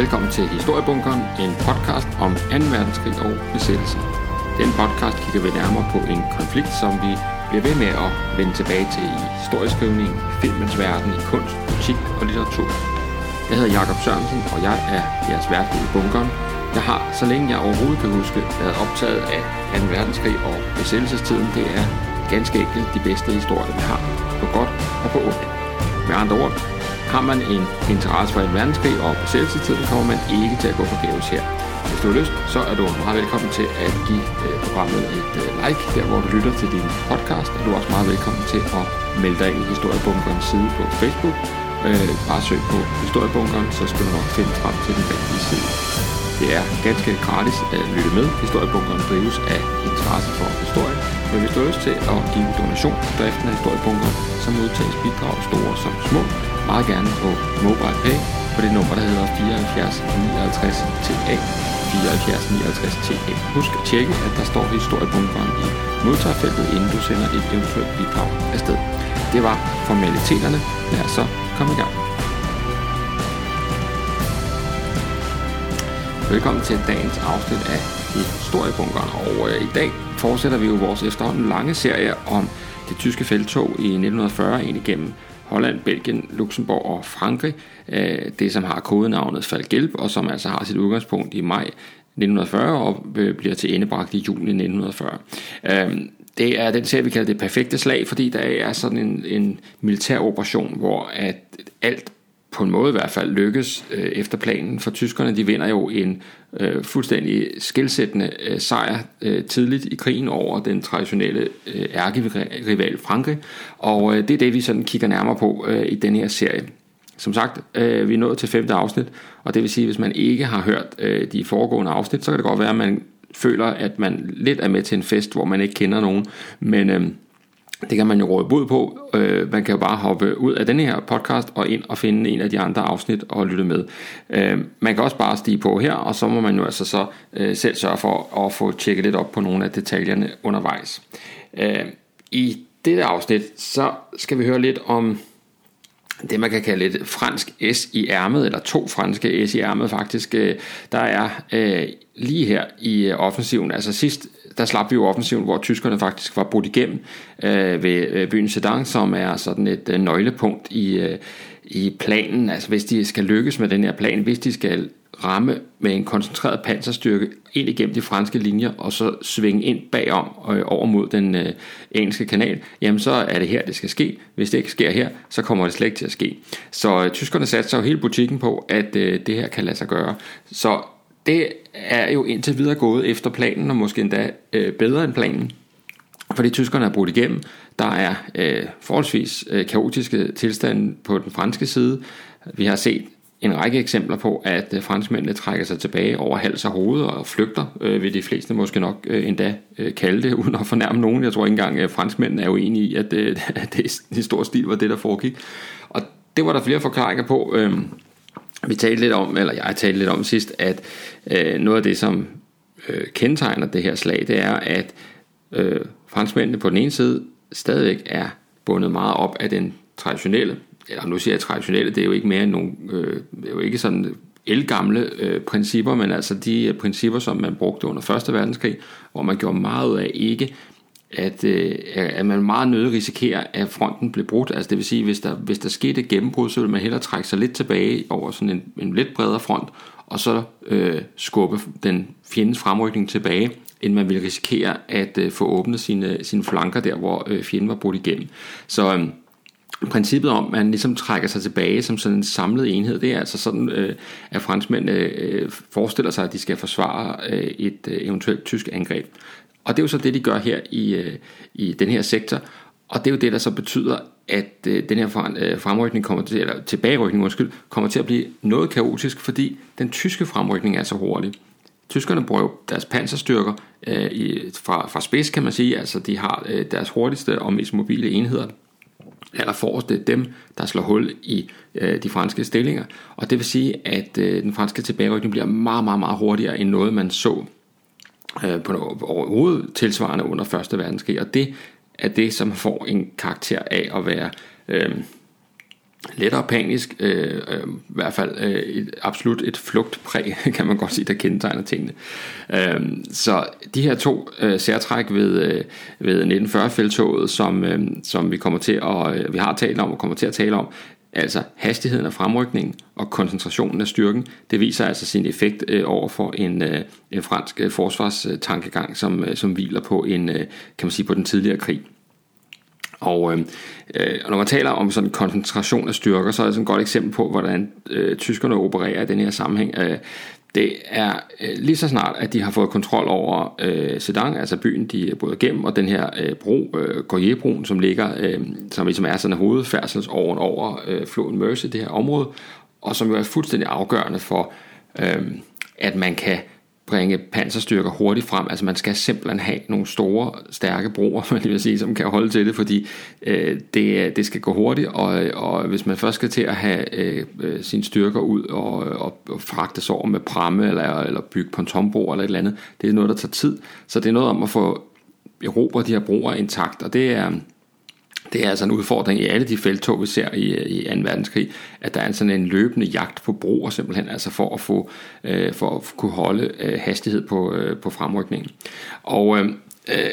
Velkommen til Historiebunkeren, en podcast om 2. verdenskrig og besættelse. Den podcast kigger vi nærmere på en konflikt, som vi bliver ved med at vende tilbage til i historieskrivningen, filmens verden, i kunst, politik og litteratur. Jeg hedder Jakob Sørensen, og jeg er jeres vært i bunkeren. Jeg har, så længe jeg overhovedet kan huske, været optaget af 2. verdenskrig og besættelsestiden. Det er ganske enkelt de bedste historier, vi har, på godt og på ondt. Med andre ord, har man en interesse for en verdenskrig og besættelsestiden, kommer man ikke til at gå forgæves her. Hvis du har lyst, så er du meget velkommen til at give øh, programmet et øh, like, der hvor du lytter til din podcast, og du er også meget velkommen til at melde dig ind i Historiebunkerens side på Facebook. Øh, bare søg på Historiebunkeren, så skal du nok finde frem til den rigtige side. Det er ganske gratis at lytte med. Historiebunkeren drives af interesse for historie. Men hvis du har lyst til at give donation til driften af Historiebunkeren, så modtages bidrag store som små. Meget gerne på MobilePay på det nummer, der hedder 74 59 TA. 74 59 TA. Husk at tjekke, at der står Historiebunkeren i modtagerfeltet, inden du sender et eventuelt bidrag afsted. Det var formaliteterne. Lad os så komme i gang. Velkommen til dagens afsnit af Historiebunkeren. Og øh, i dag fortsætter vi jo vores efterhånden lange serie om det tyske feltog i 1940 ind igennem Holland, Belgien, Luxembourg og Frankrig. Øh, det som har kodenavnet Falgelb og som altså har sit udgangspunkt i maj 1940 og øh, bliver til endebragt i juni 1940. Øh, det er den serie, vi kalder det perfekte slag, fordi der er sådan en, en militær operation, hvor at alt på en måde i hvert fald lykkes øh, efter planen, for tyskerne de vinder jo en øh, fuldstændig skilsættende øh, sejr øh, tidligt i krigen over den traditionelle øh, ærkerival Frankrig, og øh, det er det, vi sådan kigger nærmere på øh, i denne her serie. Som sagt, øh, vi er nået til femte afsnit, og det vil sige, at hvis man ikke har hørt øh, de foregående afsnit, så kan det godt være, at man føler, at man lidt er med til en fest, hvor man ikke kender nogen, men... Øh, det kan man jo råde bud på. Øh, man kan jo bare hoppe ud af denne her podcast og ind og finde en af de andre afsnit og lytte med. Øh, man kan også bare stige på her, og så må man jo altså så øh, selv sørge for at få tjekket lidt op på nogle af detaljerne undervejs. Øh, I dette afsnit, så skal vi høre lidt om det man kan kalde et fransk S i ærmet, eller to franske S i ærmet faktisk. Øh, der er øh, lige her i øh, offensiven, altså sidst der slap vi jo offensivt, hvor tyskerne faktisk var brudt igennem øh, ved øh, byen Sedan, som er sådan et øh, nøglepunkt i, øh, i planen. Altså hvis de skal lykkes med den her plan, hvis de skal ramme med en koncentreret panserstyrke ind igennem de franske linjer, og så svinge ind bagom og over mod den øh, engelske kanal, jamen så er det her, det skal ske. Hvis det ikke sker her, så kommer det slet ikke til at ske. Så øh, tyskerne satte sig jo hele butikken på, at øh, det her kan lade sig gøre. Så det er jo indtil videre gået efter planen, og måske endda øh, bedre end planen. Fordi tyskerne er brudt igennem. Der er øh, forholdsvis øh, kaotiske tilstande på den franske side. Vi har set en række eksempler på, at øh, franskmændene trækker sig tilbage over hals og hoved og flygter, øh, vil de fleste måske nok øh, endda øh, kalde det, uden at fornærme nogen. Jeg tror ikke engang, at franskmændene er uenige i, at, øh, at det i stor stil var det, der foregik. Og det var der flere forklaringer på. Øh, vi talte lidt om, eller jeg talte lidt om sidst, at øh, noget af det, som øh, kendetegner det her slag, det er, at øh, franskmændene på den ene side stadigvæk er bundet meget op af den traditionelle, eller nu siger jeg traditionelle, det er jo ikke mere end nogle, øh, det er jo ikke sådan elgamle øh, principper, men altså de øh, principper, som man brugte under 1. verdenskrig, hvor man gjorde meget ud af ikke at, øh, at man meget nødig risikerer, at fronten bliver brudt. Altså det vil sige, hvis der, hvis der skete et gennembrud, så vil man hellere trække sig lidt tilbage over sådan en, en lidt bredere front, og så øh, skubbe den fjendens fremrykning tilbage, end man vil risikere at øh, få åbnet sine, sine flanker der, hvor øh, fjenden var brudt igennem. Så øh, princippet om, at man ligesom trækker sig tilbage som sådan en samlet enhed, det er altså sådan, øh, at franskmændene øh, forestiller sig, at de skal forsvare øh, et øh, eventuelt tysk angreb. Og det er jo så det, de gør her i, øh, i den her sektor. Og det er jo det, der så betyder, at øh, den her øh, fremrykning kommer til, eller tilbagerykning undskyld, kommer til at blive noget kaotisk, fordi den tyske fremrykning er så hurtig. Tyskerne bruger jo deres panserstyrker øh, i, fra, fra spids, kan man sige, altså de har øh, deres hurtigste og mest mobile enheder eller forrest, det er dem, der slår hul i øh, de franske stillinger. Og det vil sige, at øh, den franske tilbagerykning bliver meget, meget, meget hurtigere end noget, man så øh, på overhovedet tilsvarende under 1. verdenskrig, og det er det, som får en karakter af at være øh, lettere panisk, øh, øh, i hvert fald øh, et, absolut et flugtpræg, kan man godt sige, der kendetegner tingene. Øh, så de her to øh, særtræk ved, øh, ved 1940-feltoget, som, øh, som vi kommer til at, øh, vi har talt om og kommer til at tale om, altså hastigheden af fremrykningen og koncentrationen af styrken, det viser altså sin effekt øh, over for en, øh, en fransk øh, forsvarstankegang, som, øh, som hviler på en, øh, kan man sige, på den tidligere krig. Og øh, øh, når man taler om sådan koncentration af styrker, så er det sådan et godt eksempel på, hvordan øh, tyskerne opererer i den her sammenhæng. Øh, det er øh, lige så snart, at de har fået kontrol over øh, Sedan, altså byen, de er både igennem, og den her øh, bro, øh, Gorjebroen, som ligger, øh, som ligesom er sådan en hovedfærdselsåren over øh, floden Mersey, det her område, og som jo er fuldstændig afgørende for, øh, at man kan bringe panserstyrker hurtigt frem. Altså man skal simpelthen have nogle store, stærke broer, man vil sige, som kan holde til det, fordi øh, det, det skal gå hurtigt, og, og hvis man først skal til at have øh, øh sine styrker ud og, og, og fragtes over med pramme eller, eller bygge pontonbroer eller et eller andet, det er noget, der tager tid. Så det er noget om at få erobret de her broer intakt, og det er, det er altså en udfordring i alle de feltog, vi ser i, i 2. verdenskrig, at der er sådan en løbende jagt på broer simpelthen, altså for at, få, øh, for at kunne holde øh, hastighed på, øh, på fremrykningen. Og øh, øh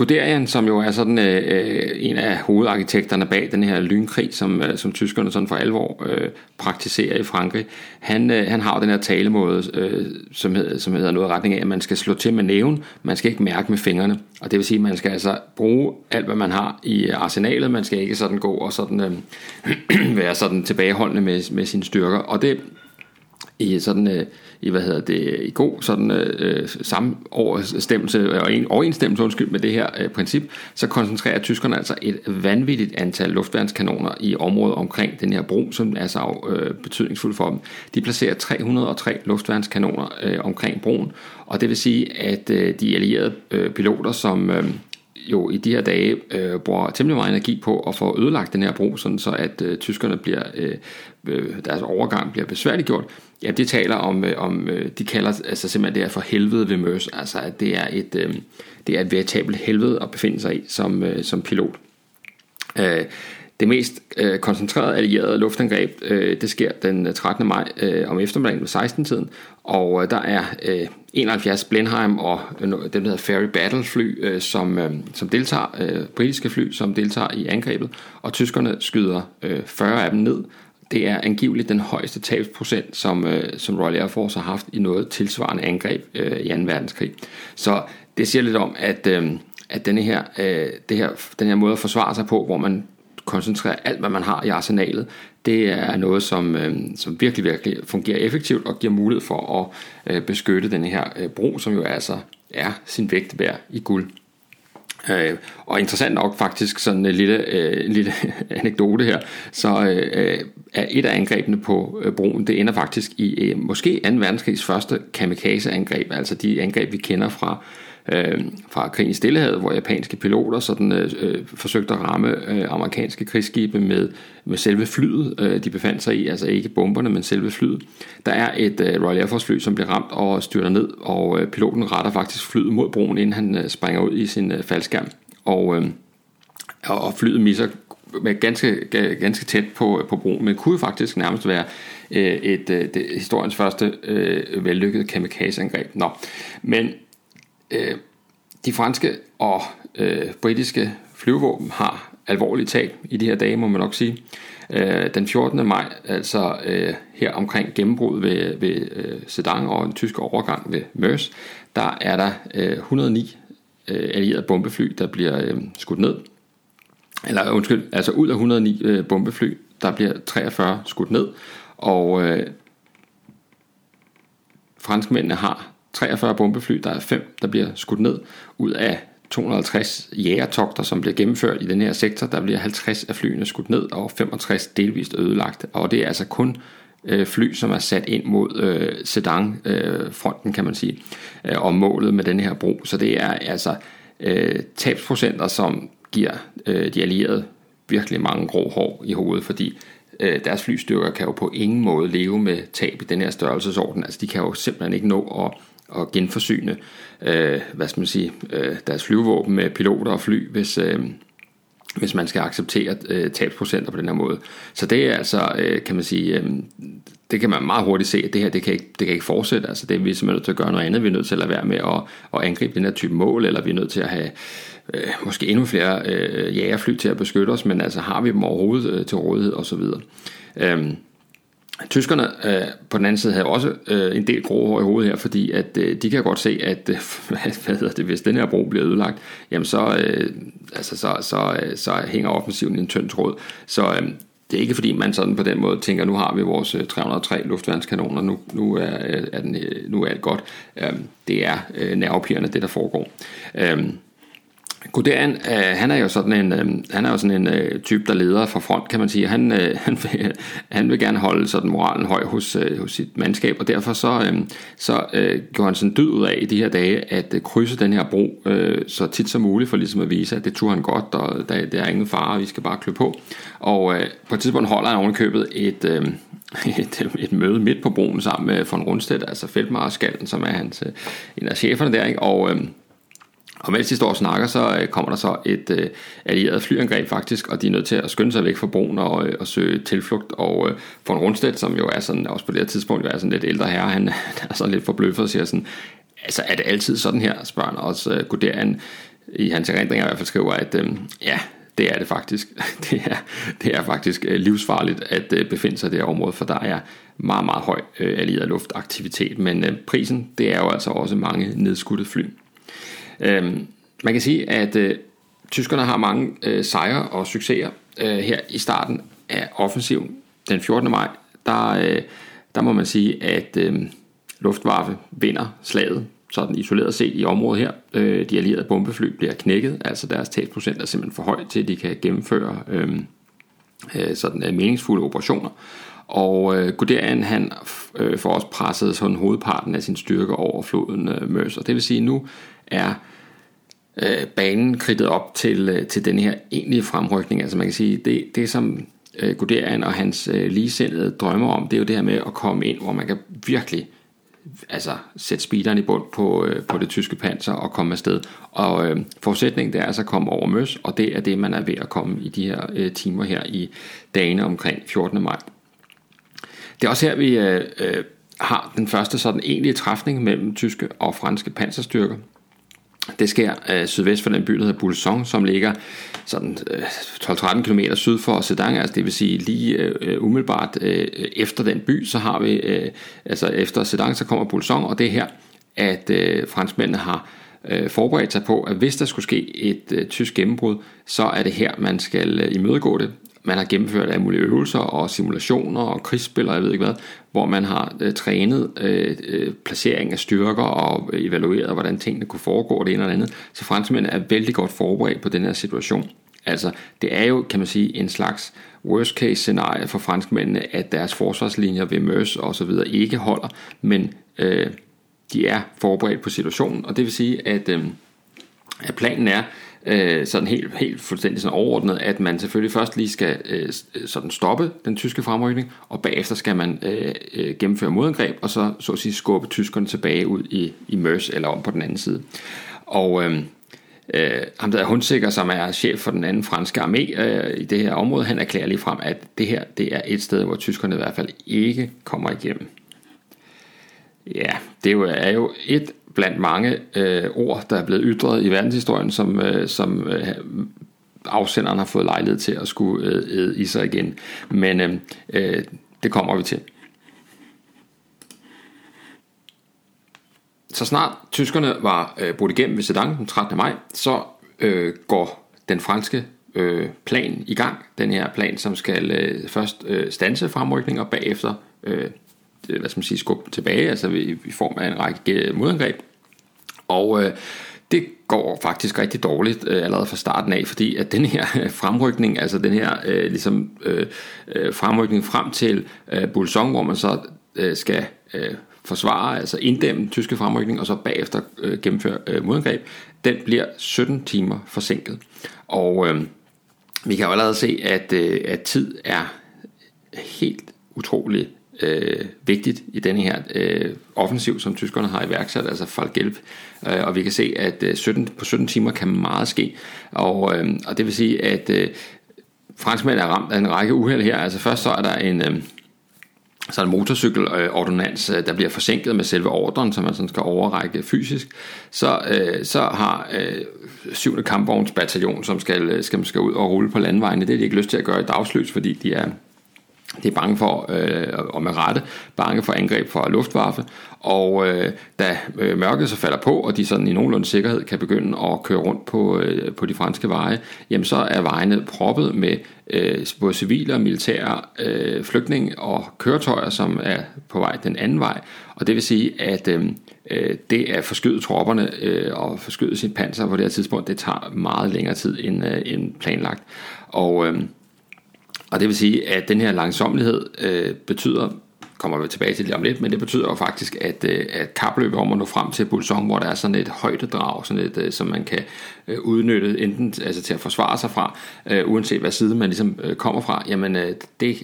Guderian, som jo er sådan øh, øh, en af hovedarkitekterne bag den her lynkrig, som, øh, som tyskerne sådan for alvor øh, praktiserer i Frankrig, han, øh, han har den her talemåde, øh, som, hedder, som hedder noget i retning af, at man skal slå til med næven, man skal ikke mærke med fingrene. Og det vil sige, at man skal altså bruge alt, hvad man har i øh, arsenalet, man skal ikke sådan gå og sådan, øh, være sådan tilbageholdende med, med sine styrker. Og det i sådan øh, i hvad hedder det i god sådan øh, øh samoverstemmelse øh, og en overensstemmelse undskyld med det her øh, princip, så koncentrerer tyskerne altså et vanvittigt antal luftværnskanoner i området omkring den her bro, som er så øh, betydningsfuld for dem. De placerer 303 luftværnskanoner øh, omkring broen, og det vil sige, at øh, de allierede øh, piloter, som øh, jo i de her dage øh, bruger temmelig meget energi på at få ødelagt den her bro, sådan så at øh, tyskerne bliver, øh, øh deres overgang bliver besværliggjort, ja, det taler om, øh, om øh, de kalder altså simpelthen det er for helvede ved Møs, altså at det er et, øh, det er et veritabelt helvede at befinde sig i som, øh, som pilot. Øh, det mest øh, koncentrerede allierede luftangreb, øh, det sker den øh, 13. maj øh, om eftermiddagen ved 16-tiden, og øh, der er øh, 71 Blenheim og øh, dem, der hedder Ferry Battle fly, øh, som, øh, som deltager, øh, britiske fly, som deltager i angrebet, og tyskerne skyder øh, 40 af dem ned, det er angiveligt den højeste tabsprocent, som, øh, som Royal Air Force har haft i noget tilsvarende angreb øh, i 2. verdenskrig. Så det siger lidt om, at, øh, at denne her, øh, det her, den her måde at forsvare sig på, hvor man koncentrere alt, hvad man har i arsenalet, det er noget, som, øh, som virkelig, virkelig fungerer effektivt og giver mulighed for at øh, beskytte den her øh, bro, som jo altså er sin vægt værd i guld. Øh, og interessant nok faktisk sådan en lille, øh, en lille anekdote her, så øh, øh, er et af angrebene på øh, broen, det ender faktisk i øh, måske 2. verdenskrigs første kamikaze-angreb, altså de angreb vi kender fra øh, øh, fra krigen i Stillehavet, hvor japanske piloter sådan, øh, øh, forsøgte at ramme øh, amerikanske krigsskibe med, med selve flyet, øh, de befandt sig i, altså ikke bomberne, men selve flyet. Der er et øh, Royal Air Force fly, som bliver ramt og styrter ned, og øh, piloten retter faktisk flyet mod broen, inden han øh, springer ud i sin øh, faldskærm. Og, øh, og flyet misser med ganske, ganske tæt på, på broen, men kunne faktisk nærmest være øh, et, øh, et, historiens første øh, vellykkede kamikaze-angreb. Nå, men øh, de franske og øh, britiske flyvevåben har alvorlige tab i de her dage, må man nok sige. Øh, den 14. maj, altså øh, her omkring gennembrud ved, ved øh, Sedan og en tysk overgang ved Mers, der er der øh, 109 øh, allierede bombefly, der bliver øh, skudt ned. Eller undskyld, altså ud af 109 øh, bombefly, der bliver 43 skudt ned, og øh, franskmændene har 43 bombefly, der er 5, der bliver skudt ned ud af 250 jægertogter, som bliver gennemført i den her sektor. Der bliver 50 af flyene skudt ned og 65 delvist ødelagt. Og det er altså kun øh, fly, som er sat ind mod øh, Sedan-fronten, øh, kan man sige, øh, og målet med den her bro. Så det er altså øh, tabsprocenter, som giver øh, de allierede virkelig mange grå hår i hovedet, fordi øh, deres flystyrker kan jo på ingen måde leve med tab i den her størrelsesorden. Altså de kan jo simpelthen ikke nå at at genforsyne øh, hvad skal man sige, øh, deres flyvevåben med piloter og fly, hvis, øh, hvis man skal acceptere øh, tabsprocenter på den her måde. Så det er altså, øh, kan man sige, øh, det kan man meget hurtigt se, at det her, det kan ikke, det kan ikke fortsætte. Altså det er vi simpelthen nødt til at gøre noget andet. Vi er nødt til at lade være med at, at angribe den her type mål, eller vi er nødt til at have øh, måske endnu flere øh, jægerfly til at beskytte os, men altså har vi dem overhovedet øh, til rådighed osv. Øh, Tyskerne øh, på den anden side havde også øh, en del grå hår i hovedet her, fordi at øh, de kan godt se, at øh, hvad hedder det, hvis den her bro bliver ødelagt, jamen så, øh, altså så, så, øh, så hænger offensiven i en tynd tråd. Så øh, det er ikke fordi man sådan på den måde tænker, nu har vi vores øh, 303 luftværnskanoner, nu, nu, er, er den, øh, nu er alt godt. Øh, det er øh, nervepirrende, det der foregår. Øh, Guderian, øh, han er jo sådan en, øh, han er jo sådan en øh, type, der leder fra front, kan man sige. Han, øh, han, vil, han vil gerne holde sådan moralen høj hos, øh, hos sit mandskab, og derfor så, øh, så øh, gjorde han sådan dyd ud af i de her dage, at øh, krydse den her bro øh, så tit som muligt, for ligesom at vise, at det turde han godt, og der, der er ingen fare, vi skal bare klø på. Og øh, på et tidspunkt holder han ovenikøbet et, øh, et, et møde midt på broen sammen med von Rundstedt, altså feltmarskallen, som er hans, øh, en af cheferne der, ikke? og øh, og mens de står og snakker, så øh, kommer der så et øh, allieret flyangreb faktisk, og de er nødt til at skynde sig væk fra broen og, øh, og søge tilflugt. Og øh, von Rundstedt, som jo er sådan, også på det her tidspunkt, er sådan lidt ældre herre, han, han er sådan lidt forbløffet og siger sådan, altså er det altid sådan her, spørger han også øh, Guderian i hans erindringer i hvert fald skriver, at øh, ja, det er det faktisk. Det er, det er faktisk øh, livsfarligt at øh, befinde sig i det her område, for der er meget, meget høj øh, allieret luftaktivitet. Men øh, prisen, det er jo altså også mange nedskudte fly. Øhm, man kan sige, at øh, tyskerne har mange øh, sejre og succeser øh, her i starten af offensiven. Den 14. maj, der, øh, der må man sige, at øh, Luftwaffe vinder slaget sådan isoleret set i området her. Øh, de allierede bombefly bliver knækket, altså deres tabsprocent er simpelthen for højt til, at de kan gennemføre øh, øh, sådan øh, meningsfulde operationer. Og øh, Guderian han øh, får også presset sådan hovedparten af sin styrke over floden øh, og Det vil sige, at nu er øh, banen kridtet op til, øh, til den her egentlige fremrykning. Altså man kan sige, det, det som øh, Guderian og hans øh, ligesindede drømmer om, det er jo det her med at komme ind, hvor man kan virkelig altså sætte speederen i bund på, øh, på det tyske panser og komme afsted. Og øh, forudsætningen det er altså at komme over Møs, og det er det, man er ved at komme i de her øh, timer her i dagene omkring 14. maj. Det er også her, vi øh, øh, har den første sådan egentlige træfning mellem tyske og franske panserstyrker. Det sker øh, sydvest for den by, der hedder Boulson, som ligger sådan øh, 12-13 km syd for Sedan, altså det vil sige lige øh, umiddelbart øh, efter den by, så har vi, øh, altså efter Sedan, så kommer Boulson, og det er her, at øh, franskmændene har øh, forberedt sig på, at hvis der skulle ske et øh, tysk gennembrud, så er det her, man skal øh, imødegå det man har gennemført alle mulige øvelser og simulationer og krigsspil og jeg ved ikke hvad, hvor man har øh, trænet øh, øh, placering af styrker og evalueret, hvordan tingene kunne foregå det ene eller andet. Så franskmændene er vældig godt forberedt på den her situation. Altså, det er jo, kan man sige, en slags worst case scenarie for franskmændene, at deres forsvarslinjer ved Mørs og så videre ikke holder, men øh, de er forberedt på situationen, og det vil sige, at, øh, at planen er, øh, sådan helt, helt fuldstændig sådan overordnet, at man selvfølgelig først lige skal øh, øh, sådan stoppe den tyske fremrykning, og bagefter skal man øh, øh, gennemføre modangreb, og så så at sige skubbe tyskerne tilbage ud i, i Mørs eller om på den anden side. Og øh, øh, ham der er Hundsikker, som er chef for den anden franske armé øh, i det her område, han erklærer lige frem, at det her det er et sted, hvor tyskerne i hvert fald ikke kommer igennem. Ja, det er jo et blandt mange øh, ord, der er blevet ytret i verdenshistorien, som, øh, som øh, afsenderen har fået lejlighed til at skulle øh, i sig igen. Men øh, øh, det kommer vi til. Så snart tyskerne var øh, brudt igennem ved Sedan den 13. maj, så øh, går den franske øh, plan i gang. Den her plan, som skal øh, først øh, stanse fremrykning og bagefter øh, Øh, hvad skal man sige, skubbe tilbage, altså i, i form af en række modangreb. Og øh, det går faktisk rigtig dårligt øh, allerede fra starten af, fordi at den her fremrykning, altså den her øh, ligesom, øh, øh fremrykning frem til øh, Bulsong, hvor man så øh, skal øh, forsvare, altså inddæmme den tyske fremrykning, og så bagefter øh, gennemføre øh, modangreb, den bliver 17 timer forsinket. Og øh, vi kan jo allerede se, at, øh, at tid er helt utrolig øh, vigtigt i denne her øh, offensiv, som tyskerne har iværksat, altså Falgelb. Øh, og vi kan se, at øh, 17, på 17 timer kan meget ske. Og, øh, og det vil sige, at øh, franskmænd er ramt af en række uheld her. Altså først så er der en... Øh, så en motorcykelordonans, øh, der bliver forsinket med selve ordren, som man sådan skal overrække fysisk, så, øh, så har øh, 7. kampvognsbataljon, som skal, øh, skal, skal ud og rulle på landvejene, det er de ikke lyst til at gøre i dagslys, fordi de er, de er bange for, øh, og med rette, bange for angreb fra luftwaffe, og øh, da øh, mørket så falder på, og de sådan i nogenlunde sikkerhed kan begynde at køre rundt på, øh, på de franske veje, jamen så er vejene proppet med øh, både civile og militære øh, flygtninge og køretøjer, som er på vej den anden vej. Og det vil sige, at øh, øh det at forskyde tropperne øh, og forskyde sit panser på det her tidspunkt, det tager meget længere tid end, øh, end planlagt. Og, øh, og det vil sige, at den her langsomlighed øh, betyder kommer vi tilbage til det om lidt, men det betyder jo faktisk, at, øh, at kapløbet om at nå frem til Bulsong, hvor der er sådan et højdedrag, sådan et, øh, som man kan øh, udnytte enten altså til at forsvare sig fra, øh, uanset hvad side man ligesom øh, kommer fra, jamen øh, det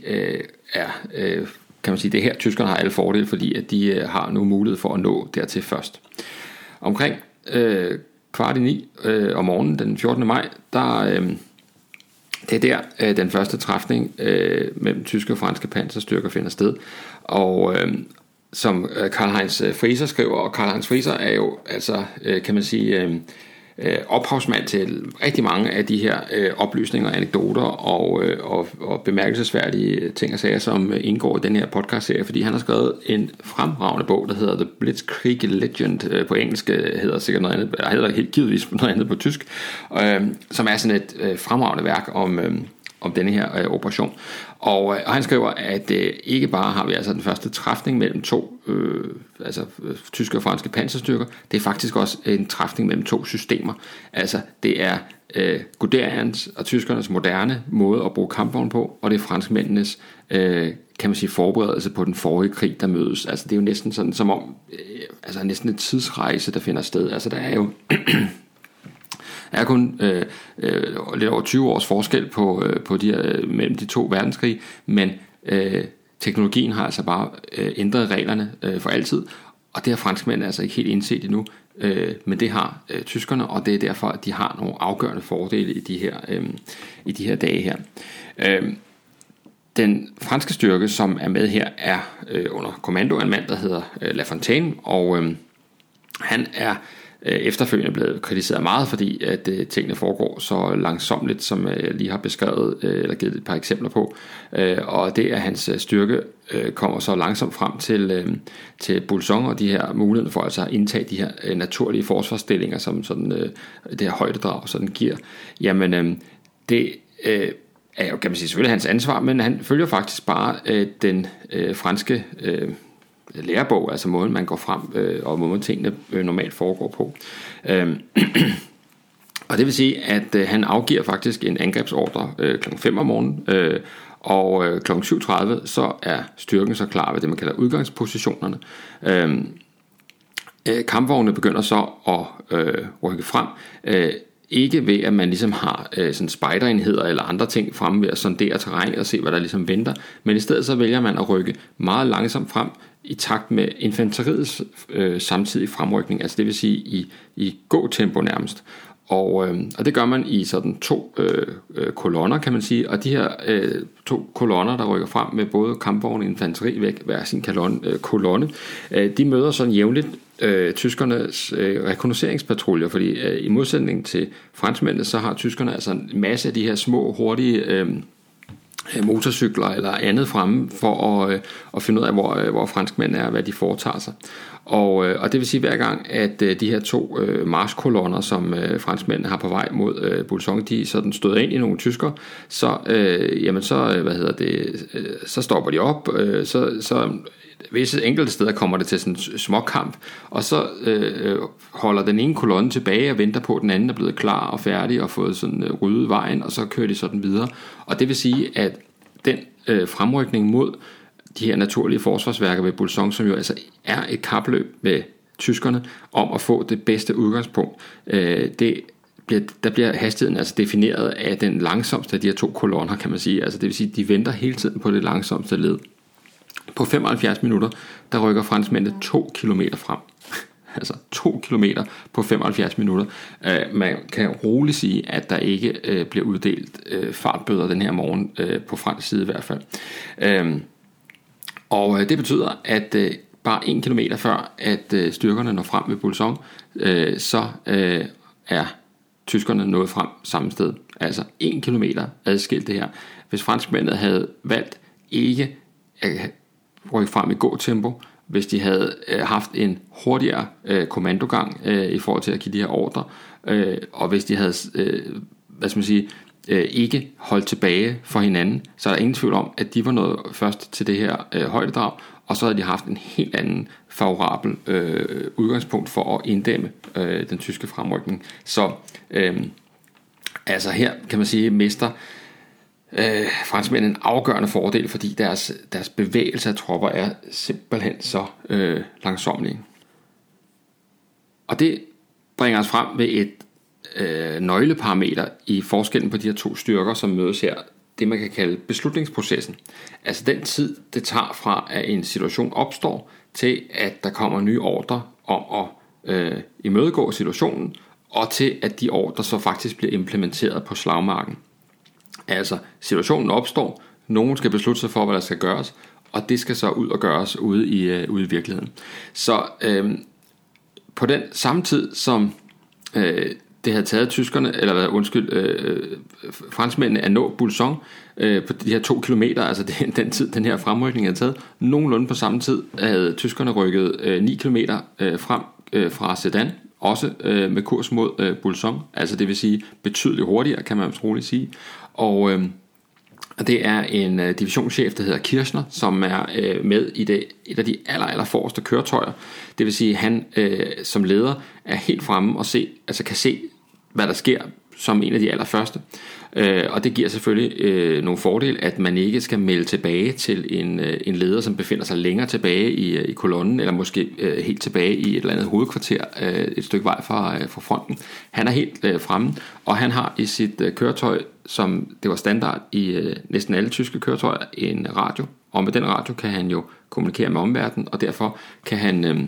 er, kan man sige, det her, tyskerne har alle fordele, fordi at de har nu mulighed for at nå dertil først. Omkring øh, kvart i ni øh, om morgenen den 14. maj, der... Øh, det er der, øh, den første træfning øh, mellem tyske og franske panserstyrker finder sted. Og øh, som øh, Karl-Heinz øh, Frieser skriver, og Karl-Heinz Frieser er jo, altså, øh, kan man sige, øh, øh, ophavsmand til rigtig mange af de her øh, oplysninger, anekdoter og, øh, og, og bemærkelsesværdige ting og sager, som indgår i den her podcast-serie, fordi han har skrevet en fremragende bog, der hedder The Blitzkrieg Legend, øh, på engelsk øh, hedder sikkert noget andet, eller hedder helt givetvis noget andet på tysk, øh, som er sådan et øh, fremragende værk om... Øh, om denne her øh, operation. Og, øh, og han skriver, at øh, ikke bare har vi altså den første træfning mellem to øh, altså øh, tyske og franske panserstyrker, det er faktisk også en træfning mellem to systemer. Altså det er øh, Guderians og tyskernes moderne måde at bruge kampvogn på, og det er franskmændenes øh, kan man sige, forberedelse på den forrige krig, der mødes. Altså det er jo næsten sådan, som om, øh, altså næsten en tidsrejse, der finder sted. Altså der er jo er kun øh, øh, lidt over 20 års forskel på, øh, på de her, øh, mellem de to verdenskrige, men øh, teknologien har altså bare øh, ændret reglerne øh, for altid, og det har franskmændene altså ikke helt indset endnu, øh, men det har øh, tyskerne, og det er derfor, at de har nogle afgørende fordele i de her, øh, i de her dage her. Øh, den franske styrke, som er med her, er øh, under kommando af en mand, der hedder øh, La Fontaine, og øh, han er Øh, Øh, efterfølgende blevet kritiseret meget, fordi at øh, tingene foregår så langsomt, som øh, jeg lige har beskrevet, øh, eller givet et par eksempler på. Øh, og det at hans styrke kommer så langsomt frem til, til Bulsong og de her muligheder for altså at indtage de her naturlige forsvarsstillinger, som sådan, det her højdedrag sådan giver. Jamen, det er jo, kan man sige, selvfølgelig hans ansvar, men han følger faktisk bare den franske lærebog, altså måden man går frem, øh, og måden tingene øh, normalt foregår på. Øh, og det vil sige, at øh, han afgiver faktisk en angrebsordre øh, kl. 5 om morgenen, øh, og øh, kl. 7.30 så er styrken så klar ved det, man kalder udgangspositionerne. Øhm, øh, øh, kampvognene begynder så at øh, rykke frem, øh, ikke ved, at man ligesom har øh, sådan spejderenheder eller andre ting fremme ved at sondere terrænet og se, hvad der ligesom venter, men i stedet så vælger man at rykke meget langsomt frem i takt med infanteriets øh, samtidig fremrykning, altså det vil sige i, i gå-tempo nærmest. Og, øh, og det gør man i sådan to øh, øh, kolonner, kan man sige, og de her øh, to kolonner, der rykker frem med både kampvogne og infanteri væk, hver sin kolonne, øh, kolonne øh, de møder sådan jævnligt øh, tyskernes øh, rekognosceringspatruljer, fordi øh, i modsætning til franskmændene, så har tyskerne altså en masse af de her små, hurtige Øh, Øh, motorcykler eller andet fremme for at, øh, at finde ud af, hvor, øh, hvor franskmændene er, hvad de foretager sig. Og, og det vil sige hver gang, at de her to marskolonner, som franskmændene har på vej mod øh, de sådan støder ind i nogle tysker, så, øh, jamen så, hvad hedder det, så stopper de op, øh, så, så visse enkelte steder kommer det til sådan en små kamp, og så øh, holder den ene kolonne tilbage og venter på, at den anden er blevet klar og færdig og fået sådan øh, ryddet vejen, og så kører de sådan videre. Og det vil sige, at den øh, fremrykning mod de her naturlige forsvarsværker ved Bulsong, som jo altså er et kapløb med tyskerne om at få det bedste udgangspunkt, øh, det bliver, der bliver hastigheden altså defineret af den langsomste af de her to kolonner, kan man sige. Altså det vil sige, at de venter hele tiden på det langsomste led. På 75 minutter, der rykker franskmændene 2 km frem. altså 2 km på 75 minutter. Uh, man kan roligt sige, at der ikke uh, bliver uddelt uh, fartbøder den her morgen, uh, på fransk side i hvert fald. Uh, og uh, det betyder, at uh, bare 1 km før, at uh, styrkerne når frem ved Bolson, uh, så uh, er tyskerne nået frem samme sted. Altså 1 km adskilt det her. Hvis franskmændene havde valgt ikke at rykke frem i gåtempo, hvis de havde øh, haft en hurtigere øh, kommandogang øh, i forhold til at give de her ordre, øh, og hvis de havde, øh, hvad skal man sige, øh, ikke holdt tilbage for hinanden, så er der ingen tvivl om, at de var nået først til det her øh, højdedrag, og så havde de haft en helt anden favorabel øh, udgangspunkt for at inddæmme øh, den tyske fremrykning. Så øh, altså her kan man sige, mister øh, Øh, franskmændene en afgørende fordel, fordi deres, deres bevægelse af tropper er simpelthen så øh, langsomlige. Og det bringer os frem ved et øh, nøgleparameter i forskellen på de her to styrker, som mødes her, det man kan kalde beslutningsprocessen. Altså den tid, det tager fra, at en situation opstår, til at der kommer nye ordre om at øh, imødegå situationen, og til at de ordre så faktisk bliver implementeret på slagmarken. Altså, situationen opstår, nogen skal beslutte sig for, hvad der skal gøres, og det skal så ud og gøres ude i, øh, ude i virkeligheden. Så øh, på den samme tid, som øh, det havde taget tyskerne, eller undskyld, øh, øh, franskmændene at nå Bulson øh, på de her to kilometer, altså den, den tid, den her fremrykning havde taget, nogenlunde på samme tid havde tyskerne rykket øh, 9 kilometer øh, frem øh, fra Sedan, også øh, med kurs mod øh, Bulson, altså det vil sige betydeligt hurtigere, kan man troligt sige. Og øh, det er en øh, divisionschef, der hedder Kirchner, som er øh, med i det, et af de aller, aller forreste køretøjer. Det vil sige, at han øh, som leder er helt fremme og se, altså kan se, hvad der sker som en af de allerførste. Øh, og det giver selvfølgelig øh, nogle fordele, at man ikke skal melde tilbage til en, øh, en leder, som befinder sig længere tilbage i, øh, i kolonnen, eller måske øh, helt tilbage i et eller andet hovedkvarter øh, et stykke vej fra, øh, fra fronten. Han er helt øh, fremme, og han har i sit øh, køretøj, som det var standard i øh, næsten alle tyske køretøjer, en radio. Og med den radio kan han jo kommunikere med omverdenen, og derfor kan han... Øh,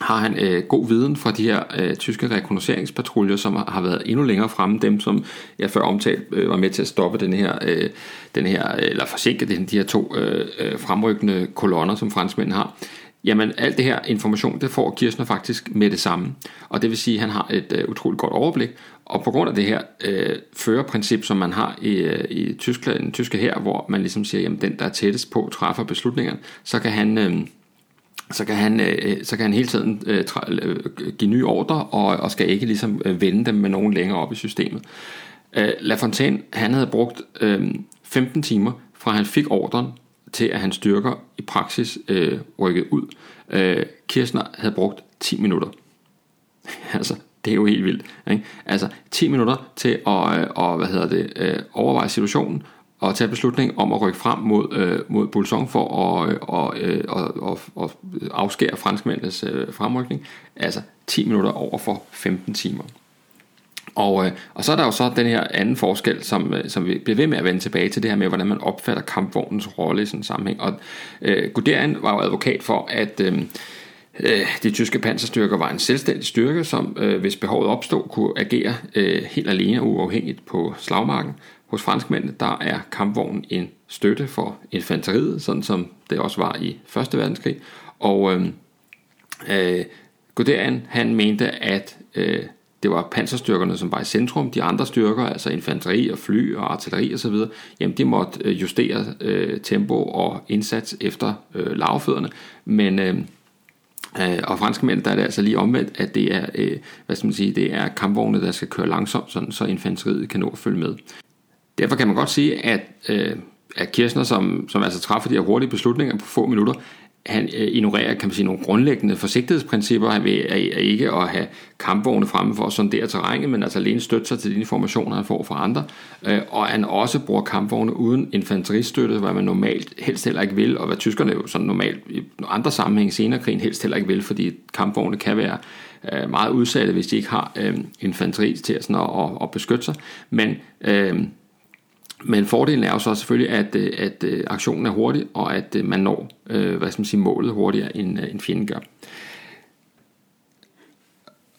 har han øh, god viden fra de her øh, tyske rekognosceringspatruljer, som har været endnu længere fremme, dem som jeg før omtalt øh, var med til at stoppe den her, øh, den her øh, eller forsinke den, de her to øh, øh, fremrykkende kolonner, som franskmændene har. Jamen alt det her information, det får Kirchner faktisk med det samme. Og det vil sige, at han har et øh, utroligt godt overblik. Og på grund af det her øh, førerprincip, som man har i, øh, i Tyskland, den tyske her, hvor man ligesom siger, jamen den der er tættest på træffer beslutningerne, så kan han... Øh, så kan han, øh, så kan han hele tiden øh, øh, give nye ordre, og, og skal ikke ligesom øh, vende dem med nogen længere op i systemet. Øh, La Fontaine, han havde brugt øh, 15 timer fra han fik ordren til at han styrker i praksis øh, rykket ud. Øh, Kirchner havde brugt 10 minutter. altså, det er jo helt vildt. Ikke? Altså 10 minutter til at og, hvad hedder det, øh, overveje situationen, at tage beslutning om at rykke frem mod, øh, mod Bolson for at øh, og, øh, og, og, og afskære franskmændenes øh, fremrykning. Altså 10 minutter over for 15 timer. Og, øh, og så er der jo så den her anden forskel, som, øh, som vi bliver ved med at vende tilbage til det her med, hvordan man opfatter kampvognens rolle i sådan en sammenhæng. Og øh, Guderian var jo advokat for, at øh, øh, de tyske panserstyrker var en selvstændig styrke, som øh, hvis behovet opstod, kunne agere øh, helt alene og uafhængigt på slagmarken. Hos franskmændene, der er kampvognen en støtte for infanteriet, sådan som det også var i Første Verdenskrig. Og øh, øh, Guderian, han mente, at øh, det var panserstyrkerne, som var i centrum. De andre styrker, altså infanteri og fly og artilleri osv., jamen de måtte øh, justere øh, tempo og indsats efter øh, lavfødderne. Men øh, øh, og franskmænd, der er det altså lige omvendt, at det er, øh, hvad skal man sige, det er kampvogne, der skal køre langsomt, sådan, så infanteriet kan nå at følge med. Derfor kan man godt sige, at, øh, at Kirchner, som, som altså træffer de her hurtige beslutninger på få minutter, han øh, ignorerer kan man sige, nogle grundlæggende forsigtighedsprincipper. Han vil er, er ikke at have kampvogne fremme for at sondere terrænet, men altså alene støtte sig til de informationer, han får fra andre. Øh, og han også bruger kampvogne uden infanteristøtte, hvad man normalt helst heller ikke vil, og hvad tyskerne jo sådan normalt i andre sammenhæng senere krigen helst heller ikke vil, fordi kampvogne kan være øh, meget udsatte, hvis de ikke har øh, infanteri til at, sådan at, at, at beskytte sig. Men øh, men fordelen er jo så selvfølgelig, at, øh, at, øh, aktionen er hurtig, og at øh, man når hvad skal man sige, målet hurtigere, end, end fjenden gør.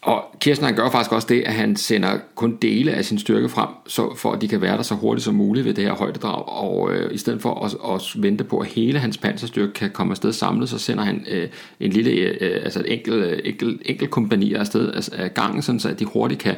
Og Kirsten han gør faktisk også det, at han sender kun dele af sin styrke frem, så for at de kan være der så hurtigt som muligt ved det her højdedrag. Og øh, i stedet for at, at vente på, at hele hans panserstyrke kan komme afsted samlet, så sender han øh, en lille, øh, altså et enkelt, enkelt, enkelt kompani afsted af, af gangen, sådan så at de hurtigt kan,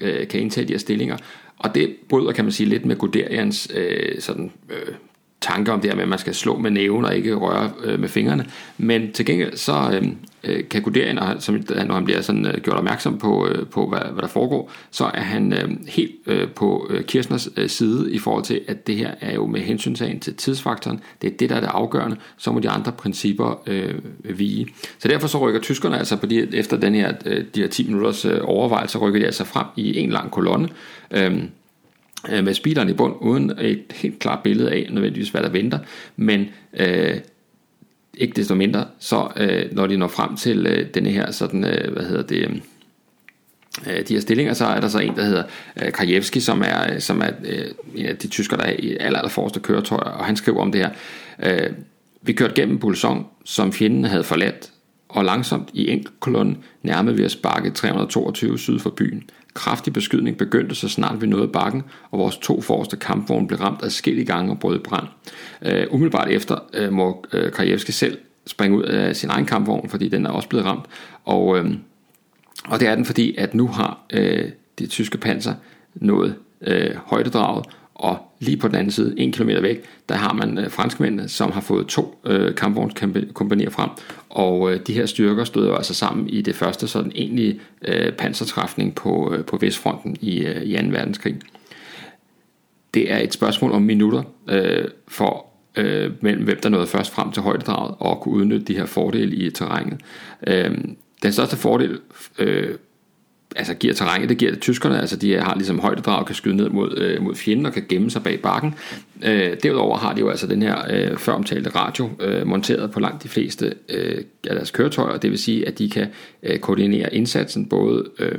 øh, kan indtage de her stillinger. Og det bryder, kan man sige, lidt med Guderians øh, sådan, øh, tanker om det her med, at man skal slå med næven og ikke røre øh, med fingrene. Men til gengæld så øhm, øh, kan Guderian, som, når han bliver sådan, øh, gjort opmærksom på, øh, på hvad, hvad der foregår, så er han øh, helt øh, på øh, Kirsners øh, side i forhold til, at det her er jo med hensyntagen til tidsfaktoren. Det er det, der er det afgørende. Så må de andre principper øh, vige. Så derfor så rykker tyskerne altså på de, efter den her, øh, de her 10 minutters øh, overvejelse, rykker de altså frem i en lang kolonne. Øh, øh, med speederen i bund, uden et helt klart billede af nødvendigvis, hvad der venter, men øh, ikke desto mindre, så øh, når de når frem til øh, denne her, sådan, øh, hvad hedder det, øh, øh de her stillinger, så er der så en, der hedder øh, Krajewski, som er, øh, som er øh, en af de tysker, der er i aller, aller forreste køretøjer, og han skriver om det her. Øh, vi kørte gennem Pulsong, som fjenden havde forladt, og langsomt i enkelt kolonne nærmede vi os bakke 322 syd for byen. Kraftig beskydning begyndte så snart vi nåede bakken, og vores to forreste kampvogne blev ramt af gange og brød brand. Uh, umiddelbart efter uh, må uh, Krajewski selv springe ud af sin egen kampvogn, fordi den er også blevet ramt. Og, uh, og det er den, fordi at nu har uh, det tyske panser nået uh, højdedraget, og lige på den anden side, en kilometer væk, der har man øh, franskmændene, som har fået to øh, kampvognskompanier frem, og øh, de her styrker stod jo altså sammen i det første sådan egentlige øh, pansertræfning på, øh, på Vestfronten i, øh, i 2. verdenskrig. Det er et spørgsmål om minutter øh, for øh, mellem hvem der nåede først frem til højdedraget og kunne udnytte de her fordele i terrænet. Øh, den største fordel øh, altså giver terrænet, det giver det tyskerne, altså de har ligesom højdedrag, kan skyde ned mod, øh, mod fjenden og kan gemme sig bag bakken. Øh, derudover har de jo altså den her øh, før omtalte radio øh, monteret på langt de fleste øh, af deres køretøjer, det vil sige, at de kan øh, koordinere indsatsen både øh,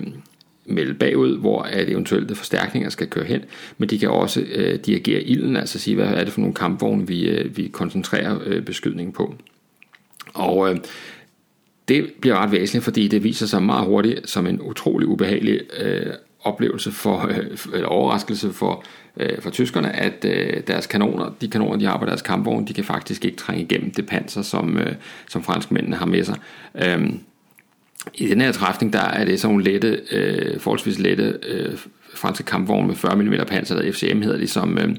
melde bagud, hvor at eventuelle forstærkninger skal køre hen, men de kan også øh, dirigere ilden, altså sige, hvad er det for nogle kampvogne, vi, øh, vi koncentrerer øh, beskydningen på. Og øh, det bliver ret væsentligt, fordi det viser sig meget hurtigt som en utrolig ubehagelig øh, oplevelse for, øh, eller overraskelse for, øh, for tyskerne, at øh, deres kanoner, de kanoner, de har på deres kampvogn, de kan faktisk ikke trænge igennem det panser, som, øh, som franskmændene har med sig. Øh, i den her træfning, der er det sådan nogle lette, øh, forholdsvis lette øh, franske kampvogne med 40 mm panser, der FCM hedder de, som, øh,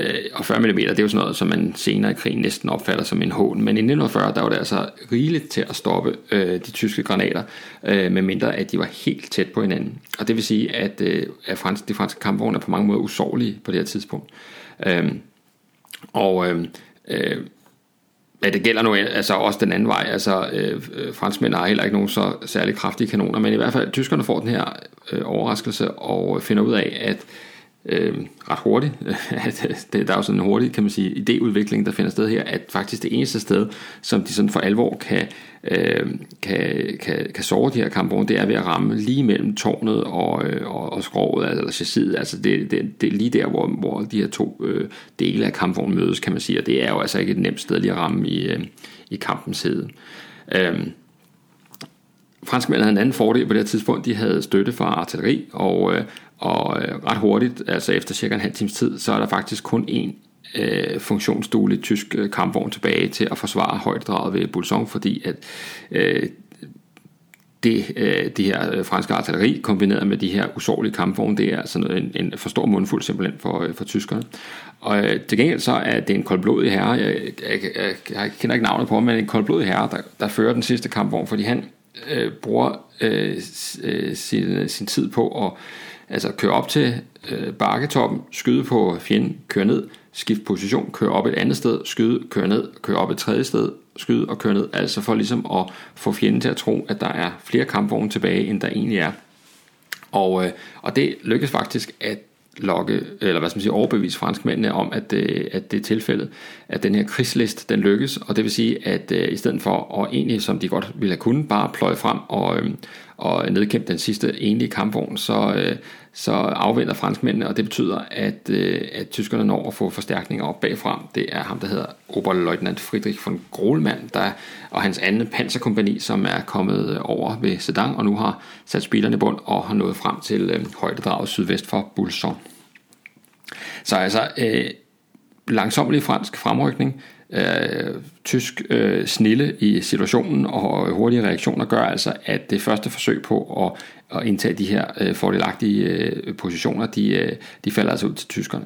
øh, og 40 mm, det er jo sådan noget, som man senere i krigen næsten opfatter som en hån. Men i 1940, der var det altså rigeligt til at stoppe øh, de tyske granater, øh, medmindre at de var helt tæt på hinanden. Og det vil sige, at, øh, at fransk, de franske kampvogne er på mange måder usårlige på det her tidspunkt. Øhm, øhm, øh, og øh, øh, Ja, det gælder nu altså også den anden vej. Altså, øh, øh franskmænd har heller ikke nogen så særlig kraftige kanoner, men i hvert fald tyskerne får den her øh, overraskelse og finder ud af, at øh, ret hurtigt, at øh, det, der er jo sådan en hurtig, kan man sige, idéudvikling, der finder sted her, at faktisk det eneste sted, som de sådan for alvor kan, øh, kan, kan, kan sove de her kampvogne, det er ved at ramme lige mellem tårnet og, øh, og, og skroget, altså, eller chassiset, altså det, det, det er lige der, hvor, hvor de her to øh, dele af kampvognen mødes, kan man sige, og det er jo altså ikke et nemt sted lige at ramme i, øh, i kampens hede. Øh, franskmændene havde en anden fordel på det her tidspunkt. De havde støtte fra artilleri, og, øh, og øh, ret hurtigt, altså efter cirka en halv times tid, så er der faktisk kun én øh, funktionsduelig tysk øh, kampvogn tilbage til at forsvare højdedraget ved Bulsong, fordi at øh, det, øh, det her øh, franske artilleri kombineret med de her usårlige kampvogne, det er altså en, en for stor mundfuld simpelthen for, øh, for tyskerne. Og øh, til gengæld så er det en koldblodig herre, jeg, jeg, jeg, jeg kender ikke navnet på men en koldblodig herre, der, der fører den sidste kampvogn, fordi han øh, bruger øh, øh sin, sin tid på at altså køre op til øh, bakketoppen, skyde på fjenden, køre ned, skift position, køre op et andet sted, skyde, køre ned, køre op et tredje sted, skyde og køre ned, altså for ligesom at få fjenden til at tro, at der er flere kampvogne tilbage, end der egentlig er. Og, øh, og det lykkes faktisk at lokke, eller hvad skal man sige, overbevise franskmændene om, at, øh, at det er tilfældet, at den her krigslist, den lykkes, og det vil sige, at øh, i stedet for at egentlig, som de godt ville have kunnet, bare pløje frem og, øh, og nedkæmpe den sidste enlige kampvogn, så, øh, så afventer franskmændene, og det betyder, at, øh, at tyskerne når at få forstærkninger op bagfra. Det er ham, der hedder Oberleutnant Friedrich von Grohlmann, der, og hans anden panserkompani, som er kommet over ved Sedan, og nu har sat spillerne i bund og har nået frem til øh, højdedraget sydvest for Bulson. Så altså øh, langsomlig fransk fremrykning, øh, tysk øh, snille i situationen og hurtige reaktioner gør altså, at det første forsøg på at, at indtage de her øh, fordelagtige øh, positioner, de, øh, de falder altså ud til tyskerne.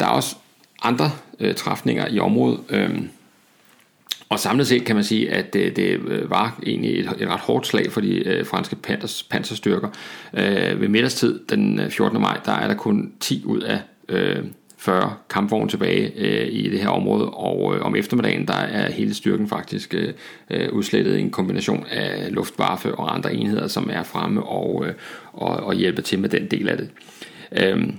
Der er også andre øh, træfninger i området, øh, og samlet set kan man sige, at det, det øh, var egentlig et, et ret hårdt slag for de øh, franske panters, panserstyrker. Øh, ved middagstid den øh, 14. Maj, der er der kun 10 ud af øh, 40 kampvogne tilbage øh, i det her område, og øh, om eftermiddagen der er hele styrken faktisk øh, øh, udslettet i en kombination af luftwaffe og andre enheder, som er fremme og, øh, og, og hjælper til med den del af det. Øhm,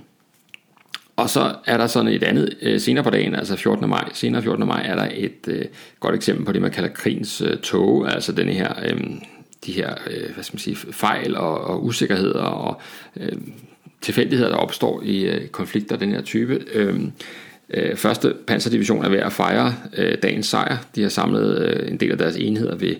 og så er der sådan et andet øh, senere på dagen, altså 14. maj, senere 14. maj er der et øh, godt eksempel på det, man kalder krigens øh, tog, altså denne her, øh, de her øh, hvad skal man sige, fejl og, og usikkerheder og øh, tilfældigheder, der opstår i øh, konflikter af den her type. Øh, øh, første panserdivision er ved at fejre øh, dagens sejr. De har samlet øh, en del af deres enheder ved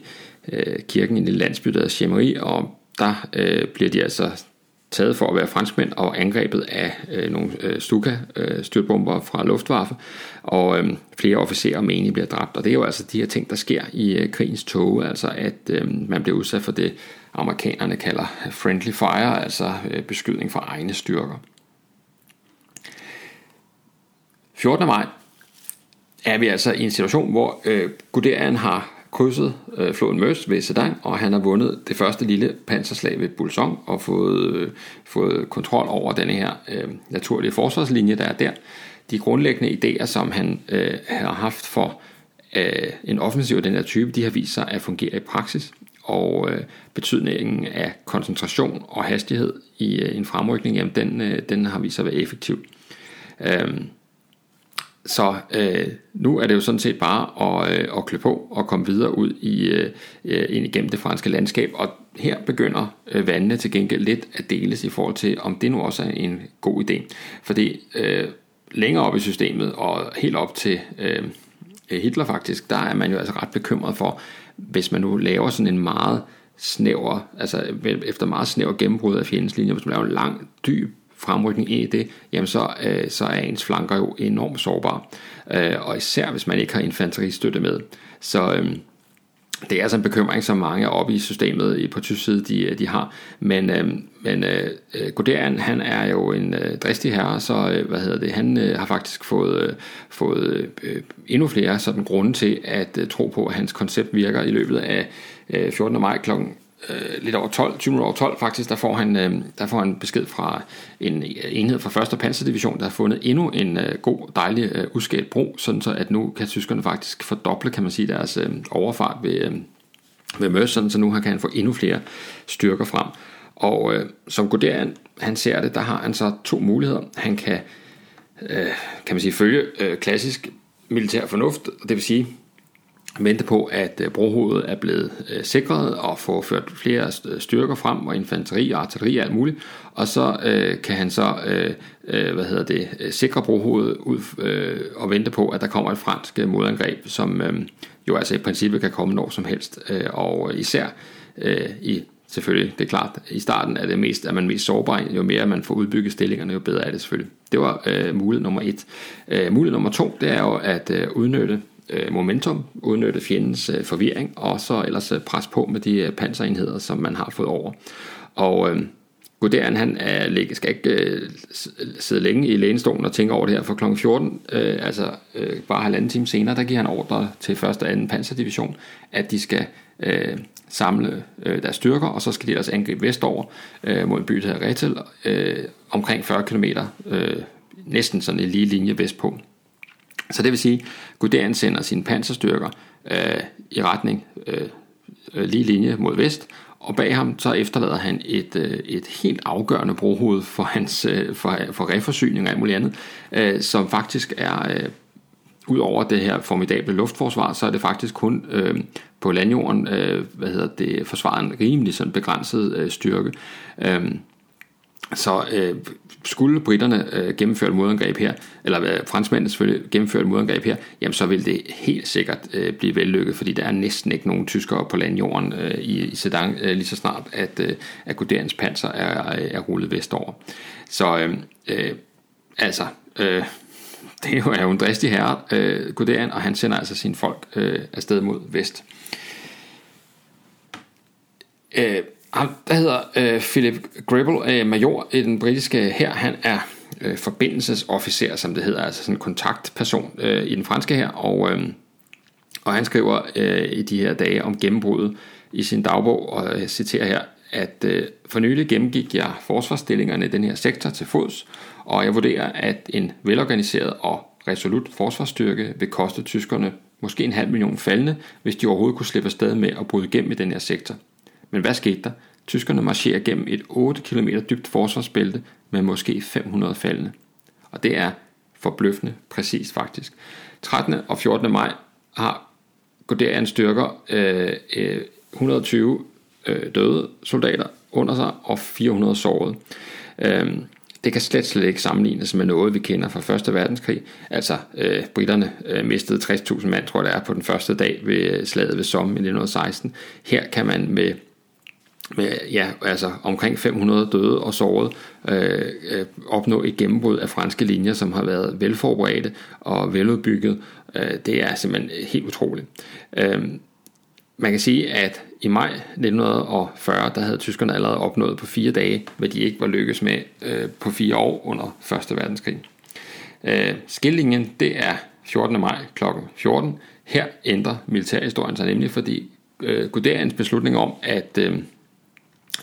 øh, kirken i en lille landsby, der Chemery, og der øh, bliver de altså taget for at være franskmænd og angrebet af øh, nogle øh, Stuka øh, styrtbomber fra Luftwaffe, og øh, flere officerer og menige bliver dræbt. Og det er jo altså de her ting, der sker i øh, krigens tog, altså at øh, man bliver udsat for det, amerikanerne kalder friendly fire, altså øh, beskydning fra egne styrker. 14. maj er vi altså i en situation, hvor øh, Guderian har krydset øh, floden Møs ved Sedan, og han har vundet det første lille panserslag ved Bulsong og fået, øh, fået kontrol over denne her øh, naturlige forsvarslinje, der er der. De grundlæggende idéer, som han øh, har haft for øh, en offensiv af den her type, de har vist sig at fungere i praksis, og øh, betydningen af koncentration og hastighed i øh, en fremrykning, jamen den, øh, den har vist sig at være effektiv. Øhm, så øh, nu er det jo sådan set bare at, øh, at klø på og komme videre ud i, øh, øh, ind igennem det franske landskab. Og her begynder øh, vandene til gengæld lidt at deles i forhold til, om det nu også er en god idé. Fordi øh, længere op i systemet og helt op til øh, Hitler faktisk, der er man jo altså ret bekymret for, hvis man nu laver sådan en meget snæver, altså efter meget snæver gennembrud af fjendens linje, hvis man laver en lang, dyb fremrykning ind i det, jamen så, øh, så er ens flanker jo enormt sårbare. Øh, og især hvis man ikke har infanteristøtte med. Så øh, det er altså en bekymring, som mange oppe i systemet på tysk side, de, de har. Men, øh, men øh, øh, Guderian, han er jo en øh, dristig herre, så øh, hvad hedder det, han øh, har faktisk fået, øh, fået øh, endnu flere sådan grunde til at øh, tro på, at hans koncept virker i løbet af øh, 14. maj klokken øh, lidt over 12, 20 over 12 faktisk, der får han, øh, der får han besked fra en enhed fra 1. Panserdivision, der har fundet endnu en øh, god, dejlig øh, uskadt bro, sådan så at nu kan tyskerne faktisk fordoble, kan man sige, deres øh, overfart ved, øh, ved Møs, sådan så nu kan han få endnu flere styrker frem. Og øh, som Guderian, han ser det, der har han så to muligheder. Han kan, øh, kan man sige, følge øh, klassisk militær fornuft, det vil sige, vente på, at øh, brohovedet er blevet øh, sikret og får ført flere øh, styrker frem, og infanteri og artilleri og alt muligt, og så øh, kan han så øh, øh hvad hedder det, øh, sikre brohovedet ud øh, og vente på, at der kommer et fransk modangreb, som øh, jo altså i princippet kan komme når som helst, øh, og især øh, i selvfølgelig, det er klart, i starten er det mest, at man mest sårbar, jo mere man får udbygget stillingerne, jo bedre er det selvfølgelig. Det var øh, mulighed nummer et. Øh, mulighed nummer to, det er jo at øh, udnytte øh, momentum, udnytte fjendens øh, forvirring, og så ellers øh, presse på med de øh, panserenheder, som man har fået over. Og øh, Guderian, han er, skal ikke øh, sidde længe i lænestolen og tænke over det her, for kl. 14, øh, altså øh, bare halvanden time senere, der giver han ordre til 1. og 2. panserdivision, at de skal øh, samle øh, deres styrker, og så skal de ellers angribe vestover øh, mod en by, der hedder Retel, øh, omkring 40 km, øh, næsten sådan en lige linje vestpå. Så det vil sige, at Guderian sender sine panserstyrker øh, i retning øh, øh, lige linje mod vest, og bag ham så efterlader han et, øh, et helt afgørende brohoved for hans øh, for, for reforsyning og alt muligt andet, øh, som faktisk er, øh, Udover det her formidable luftforsvar, så er det faktisk kun øh, på landjorden, øh, hvad hedder det, forsvaret en rimelig sådan begrænset øh, styrke. Øh, så øh, skulle britterne øh, gennemføre et modangreb her, eller øh, franskmændene selvfølgelig gennemføre et modangreb her, jamen så vil det helt sikkert øh, blive vellykket, fordi der er næsten ikke nogen tyskere på landjorden øh, i, i Sedan øh, lige så snart, at, øh, at Guderians panser er, er rullet vestover. Så øh, øh, altså, øh, det er jo en dristig herre, øh, Guderian, og han sender altså sine folk øh, afsted mod vest. Øh, Ah, der hedder øh, Philip Gribble, øh, major i den britiske her. Han er øh, forbindelsesofficer, som det hedder, altså sådan en kontaktperson øh, i den franske her, og, øh, og han skriver øh, i de her dage om gennembruddet i sin dagbog, og jeg citerer her, at øh, for nylig gennemgik jeg forsvarsstillingerne i den her sektor til fods, og jeg vurderer, at en velorganiseret og resolut forsvarsstyrke vil koste tyskerne måske en halv million faldende, hvis de overhovedet kunne slippe afsted med at bryde igennem i den her sektor. Men hvad skete der? Tyskerne marcherer gennem et 8 km dybt forsvarsbælte med måske 500 faldende. Og det er forbløffende præcis faktisk. 13. og 14. maj har Guderian styrker øh, øh 120 øh, døde soldater under sig og 400 sårede. Øh, det kan slet, slet ikke sammenlignes med noget, vi kender fra 1. verdenskrig. Altså, øh, britterne øh, mistede 60.000 mand, tror jeg det er, på den første dag ved slaget ved Somme i 1916. Her kan man med med ja, altså omkring 500 døde og sårede, øh, øh, opnå et gennembrud af franske linjer, som har været velforberedte og veludbygget. Øh, det er simpelthen helt utroligt. Øh, man kan sige, at i maj 1940, der havde tyskerne allerede opnået på fire dage, hvad de ikke var lykkes med øh, på fire år under 1. verdenskrig. Øh, skillingen, det er 14. maj kl. 14. Her ændrer militærhistorien sig nemlig, fordi øh, Guderians beslutning om, at øh,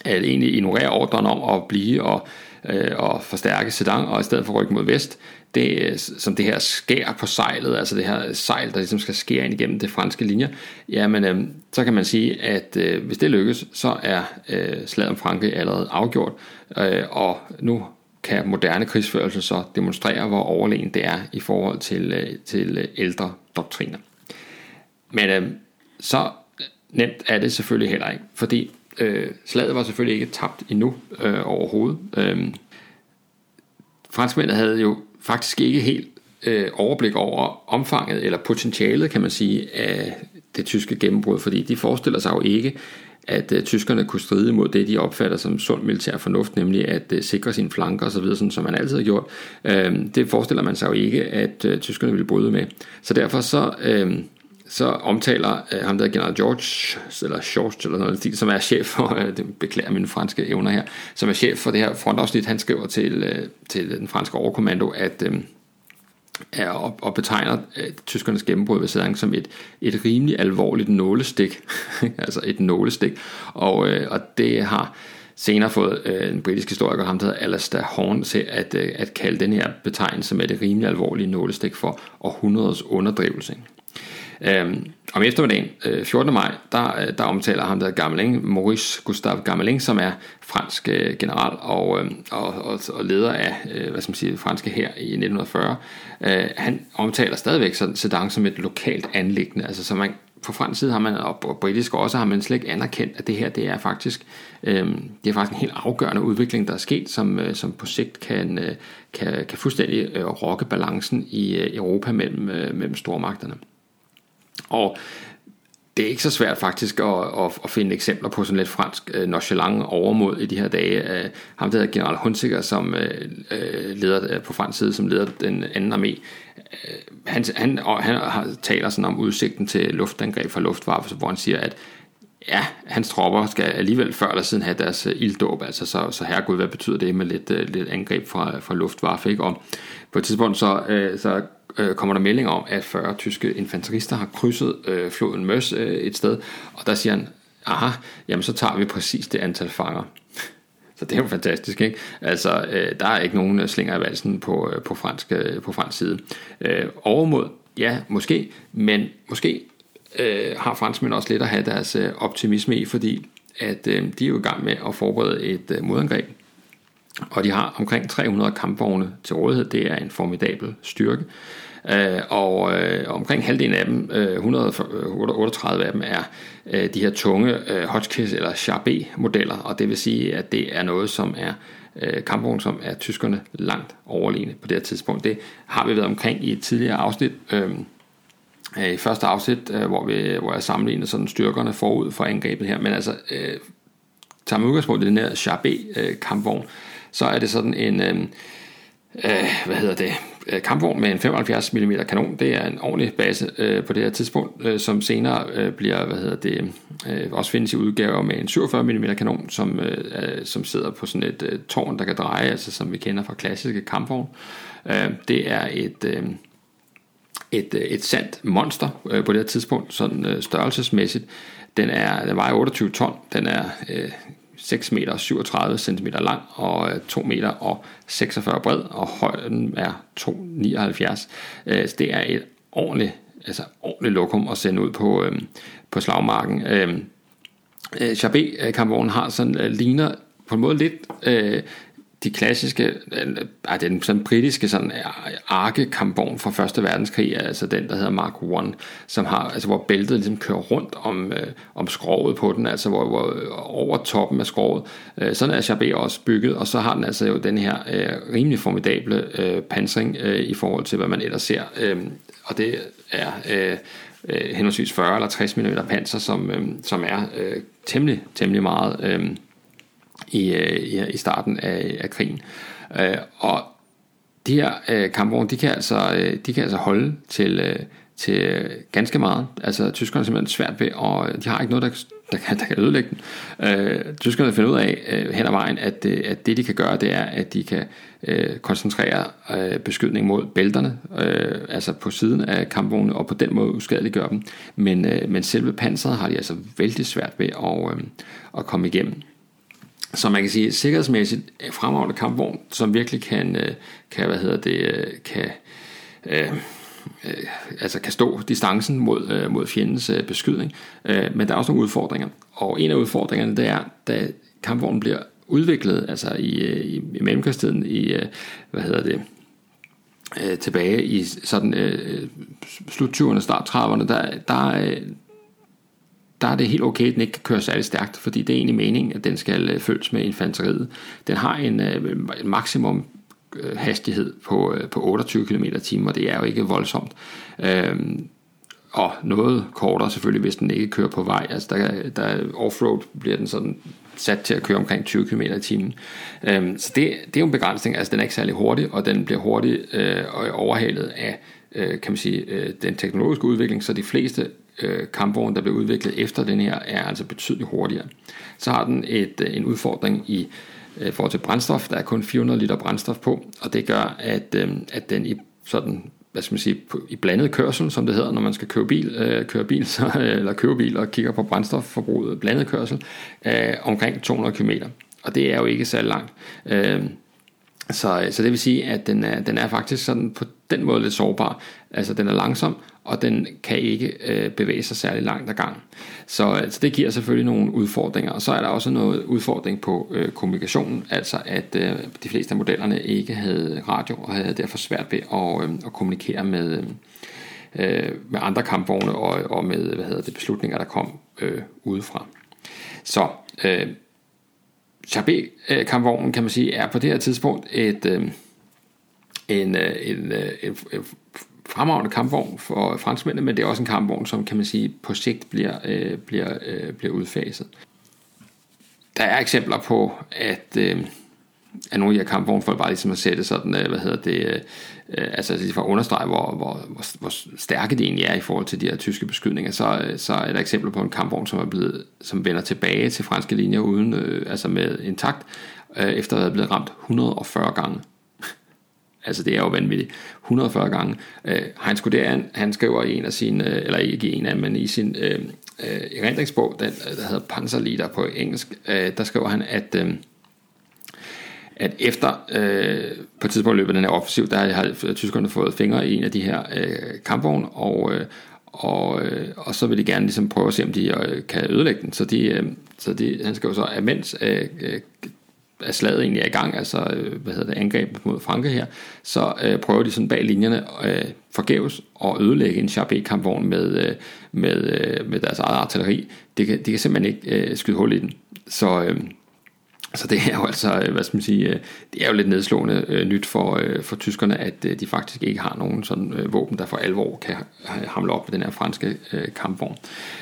at egentlig ignorere ordren om at blive og, øh, og forstærke Sedan, og i stedet for rykke mod vest, det, som det her skær på sejlet, altså det her sejl, der ligesom skal skære ind igennem det franske linjer, jamen øh, så kan man sige, at øh, hvis det lykkes, så er øh, slaget om Frankrig allerede afgjort, øh, og nu kan moderne krigsførelse så demonstrere, hvor overlegen det er i forhold til, øh, til ældre doktriner. Men øh, så nemt er det selvfølgelig heller ikke, fordi Øh, slaget var selvfølgelig ikke tabt endnu øh, overhovedet. Øh, franskmændene havde jo faktisk ikke helt øh, overblik over omfanget eller potentialet, kan man sige, af det tyske gennembrud, fordi de forestiller sig jo ikke, at øh, tyskerne kunne stride mod det, de opfatter som sund militær fornuft, nemlig at øh, sikre sine flanker osv., sådan, som man altid har gjort. Øh, det forestiller man sig jo ikke, at øh, tyskerne ville bryde med. Så derfor så... Øh, så omtaler øh, ham der general George, eller George, eller noget, som er chef for, øh, det beklager mine franske evner her, som er chef for det her frontafsnit, han skriver til, øh, til den franske overkommando, at øh, er og, og betegner øh, tyskernes gennembrud ved Sedan som et, et rimelig alvorligt nålestik, altså et nålestik, og, øh, og det har senere fået øh, en britisk historiker, ham der hedder Alastair Horn, til at, øh, at kalde den her betegnelse med det rimelig alvorlige nålestik for århundredets underdrivelse. Øhm, om eftermiddagen, øh, 14. maj, der, øh, der omtaler ham der Gamelin, Maurice Gustave Gamelin, som er fransk øh, general og, øh, og, og, og leder af, øh, hvad skal man sige, franske her i 1940. Øh, han omtaler stadigvæk Sedan som et lokalt anlæggende, altså så man på fransk side har man, og britisk også, har man slet ikke anerkendt, at det her det er faktisk, øh, det er faktisk en helt afgørende udvikling, der er sket, som, øh, som på sigt kan, øh, kan, kan fuldstændig øh, rokke balancen i øh, Europa mellem, øh, mellem stormagterne. Og det er ikke så svært faktisk at, at, at finde eksempler på sådan lidt fransk øh, nonchalant overmod i de her dage. Øh, ham der hedder general Hunsiker, som øh, øh, leder øh, på fransk side, som leder den anden armé, øh, han, han, og han har, taler sådan om udsigten til luftangreb fra luftwaffe, hvor han siger, at ja, hans tropper skal alligevel før eller siden have deres øh, ilddåb, altså så, så herregud, hvad betyder det med lidt, øh, lidt angreb fra, fra luftwaffe, ikke? Og på et tidspunkt så, øh, så øh, kommer der meldinger om, at 40 tyske infanterister har krydset øh, floden Møs øh, et sted, og der siger han, aha, jamen så tager vi præcis det antal fanger. Så det er jo fantastisk, ikke? Altså, øh, der er ikke nogen øh, slinger i valsen på, øh, på, fransk, øh, på fransk side. Øh, overmod, ja, måske, men måske øh, har franskmænd også lidt at have deres øh, optimisme i, fordi at øh, de er jo i gang med at forberede et øh, modangreb og de har omkring 300 kampvogne til rådighed. Det er en formidabel styrke. Øh, og øh, omkring halvdelen af dem, øh, 138 af dem, er de her tunge Hotchkiss eller Char modeller, og det vil sige, at det er noget, som er kampvogn, som er tyskerne langt overlegne på det her tidspunkt. Det har vi været omkring i et tidligere afsnit, øhm, i første afsnit, hvor, vi, hvor jeg sammenlignede sådan styrkerne forud for angrebet her, men altså, tager man udgangspunkt i den her Char øh, kampvogn, så er det sådan en, øh, øh, hvad hedder det, øh, kampvogn med en 75 mm kanon. Det er en ordentlig base øh, på det her tidspunkt, øh, som senere øh, bliver, hvad hedder det, øh, også findes i udgaver med en 47 mm kanon, som, øh, øh, som sidder på sådan et øh, tårn, der kan dreje, altså som vi kender fra klassiske kampvogn. Øh, det er et... Øh, et, øh, et sandt monster øh, på det her tidspunkt, sådan øh, størrelsesmæssigt. Den, er, den vejer 28 ton, den er øh, 6 meter 37 cm lang og øh, 2 meter og 46 bred, og højden er 2,79. Øh, så det er et ordentligt, altså ordentligt lokum at sende ud på, øh, på slagmarken. Øhm, øh, Chabé øh, kampvognen har sådan, ligner på en måde lidt de klassiske, øh, den sådan britiske sådan øh, arkekampvogn fra Første Verdenskrig, altså den, der hedder Mark 1, som har, altså hvor bæltet ligesom kører rundt om, øh, om skroget på den, altså hvor, hvor øh, over toppen af skroget. Øh, sådan er Chabé også bygget, og så har den altså jo den her øh, rimelig formidable øh, pansring øh, i forhold til, hvad man ellers ser. Øh, og det er øh, øh, henholdsvis 40 eller 60 mm panser, som, øh, som er øh, temmelig, temmelig meget... Øh, i, i, i starten af, af krigen. Øh, og de her øh, kampvogne, de kan altså, øh, de kan altså holde til, øh, til ganske meget. Altså tyskerne er simpelthen svært ved, og de har ikke noget, der, der, kan, der kan ødelægge dem. Øh, tyskerne finder ud af øh, hen ad vejen, at, øh, at det de kan gøre, det er, at de kan øh, koncentrere øh, beskydning mod bælterne, øh, altså på siden af kampvognene, og på den måde uskadeliggøre dem. Men, øh, men selve panseret har de altså vældig svært ved at, øh, at komme igennem. Så man kan sige, sikkerhedsmæssigt øh, fremragende kampvogn, som virkelig kan, øh, kan hvad hedder det, øh, kan, øh, øh, altså kan stå distancen mod, øh, mod fjendens øh, beskydning. Øh, men der er også nogle udfordringer. Og en af udfordringerne, det er, da kampvognen bliver udviklet, altså i, i, i mellemkrigstiden, i, hvad hedder det, øh, tilbage i sådan øh, slut 20'erne, start 30'erne, der, der, der er det helt okay, at den ikke kan køre særlig stærkt, fordi det er egentlig meningen, at den skal øh, følges med infanteriet. Den har en, øh, en maksimum øh, hastighed på, øh, på 28 km t, og det er jo ikke voldsomt. Øhm, og noget kortere selvfølgelig, hvis den ikke kører på vej. Altså der, der offroad bliver den sådan sat til at køre omkring 20 km i timen. Øhm, så det, det er jo en begrænsning. Altså den er ikke særlig hurtig, og den bliver hurtigt øh, overhalet af øh, kan man sige, øh, den teknologiske udvikling, så de fleste øh, kampvogn, der blev udviklet efter den her, er altså betydeligt hurtigere. Så har den et, øh, en udfordring i øh, forhold til brændstof. Der er kun 400 liter brændstof på, og det gør, at, øh, at den i sådan hvad skal man sige, i blandet kørsel, som det hedder, når man skal køre bil, øh, køre bil så, eller køre bil og kigger på brændstofforbruget, blandet kørsel, øh, omkring 200 km. Og det er jo ikke særlig langt. Øh, så, så det vil sige, at den er, den er faktisk sådan på den måde lidt sårbar. Altså den er langsom, og den kan ikke øh, bevæge sig særlig langt ad gang. Så altså, det giver selvfølgelig nogle udfordringer. Og så er der også noget udfordring på øh, kommunikationen, altså at øh, de fleste af modellerne ikke havde radio, og havde derfor svært ved at, øh, at kommunikere med, øh, med andre kampvogne og, og med hvad hedder det, beslutninger, der kom øh, udefra. Så øh, Chabé-kampvognen, øh, kan man sige, er på det her tidspunkt et, øh, en, øh, en, øh, en, en fremragende kampvogn for franskmændene, men det er også en kampvogn, som kan man sige på sigt bliver, øh, bliver, øh, bliver udfaset. Der er eksempler på, at, øh, at nogle af de her kampvogne folk bare ligesom at sætte sådan, øh, hvad hedder det, øh, altså, altså for at understrege, hvor, hvor, hvor, hvor stærke de egentlig er i forhold til de her tyske beskydninger, så, øh, så er der eksempler på en kampvogn, som er blevet, som vender tilbage til franske linjer uden, øh, altså med intakt, øh, efter at have blevet ramt 140 gange. Altså det er jo vanvittigt. 140 gange. Øh, Heinz Guderian, han skriver i en af sine, øh, eller ikke i en af, men i sin øh, øh, erindringsbog, den, øh, der hedder Panzerlieder på engelsk, øh, der skriver han, at øh, at efter øh, på et tidspunkt løbet den her offensiv, der har tyskerne fået fingre i en af de her øh, kampvogne, og, øh, og, øh, og så vil de gerne ligesom prøve at se, om de øh, kan ødelægge den. Så, de, øh, så de, han skriver så, at mens øh, øh at slaget egentlig er i gang, altså øh, hvad hedder det, angrebet mod Frankrig her, så øh, prøver de sådan bag linjerne øh, forgæves at ødelægge en Sharp kampvogn med, øh, med, øh, med deres eget artilleri. Det kan, de kan simpelthen ikke øh, skyde hul i den. Så, øh, så det er jo altså, øh, hvad skal man sige, øh, det er jo lidt nedslående øh, nyt for, øh, for tyskerne, at øh, de faktisk ikke har nogen sådan øh, våben, der for alvor kan øh, hamle op med den her franske øh, kampvogn.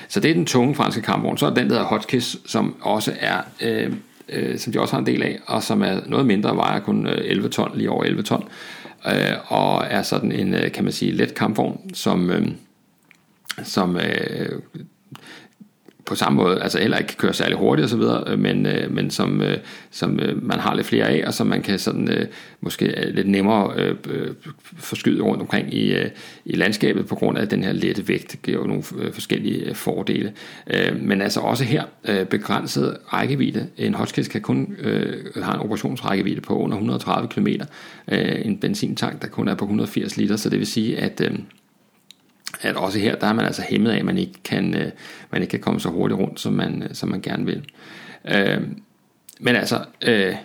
Så det er den tunge franske kampvogn. Så er den, der hedder Hotchkiss, som også er, øh, øh, som de også har en del af, og som er noget mindre, vejer kun øh, 11 ton, lige over 11 ton, øh, og er sådan en, øh, kan man sige, let kampvogn, som, øh, som øh, på samme måde, altså heller ikke kan køre særlig hurtigt osv., videre, øh, men, øh, men som, øh, som øh, man har lidt flere af, og som man kan sådan øh, måske lidt nemmere øh, forskyde rundt omkring i, i landskabet på grund af den her lette vægt, det giver jo nogle forskellige fordele. men altså også her begrænset rækkevidde. En hotkiss kan kun øh, have en operationsrækkevidde på under 130 km. en benzintank, der kun er på 180 liter, så det vil sige, at øh, at også her, der er man altså hæmmet af, at man ikke kan, øh, man ikke kan komme så hurtigt rundt, som man, øh, som man gerne vil. Øh, men altså, øh,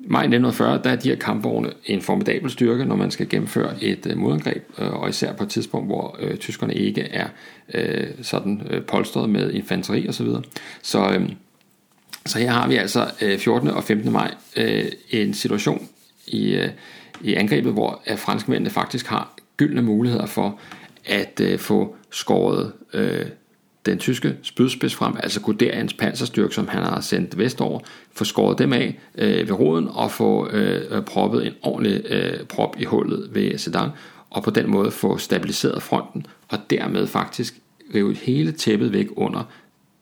maj 1940, der er de her kampvogne en formidabel styrke, når man skal gennemføre et øh, modangreb, øh, og især på et tidspunkt, hvor øh, tyskerne ikke er øh, sådan øh, polstret med infanteri osv. Så, så, øh, så her har vi altså øh, 14. og 15. maj øh, en situation i, øh, i angrebet, hvor øh, franskmændene faktisk har gyldne muligheder for at øh, få skåret øh, den tyske spydspids frem, altså Guderians panserstyrke, som han har sendt vestover, få skåret dem af øh, ved roden og få øh, proppet en ordentlig øh, prop i hullet ved Sedan, og på den måde få stabiliseret fronten, og dermed faktisk rive hele tæppet væk under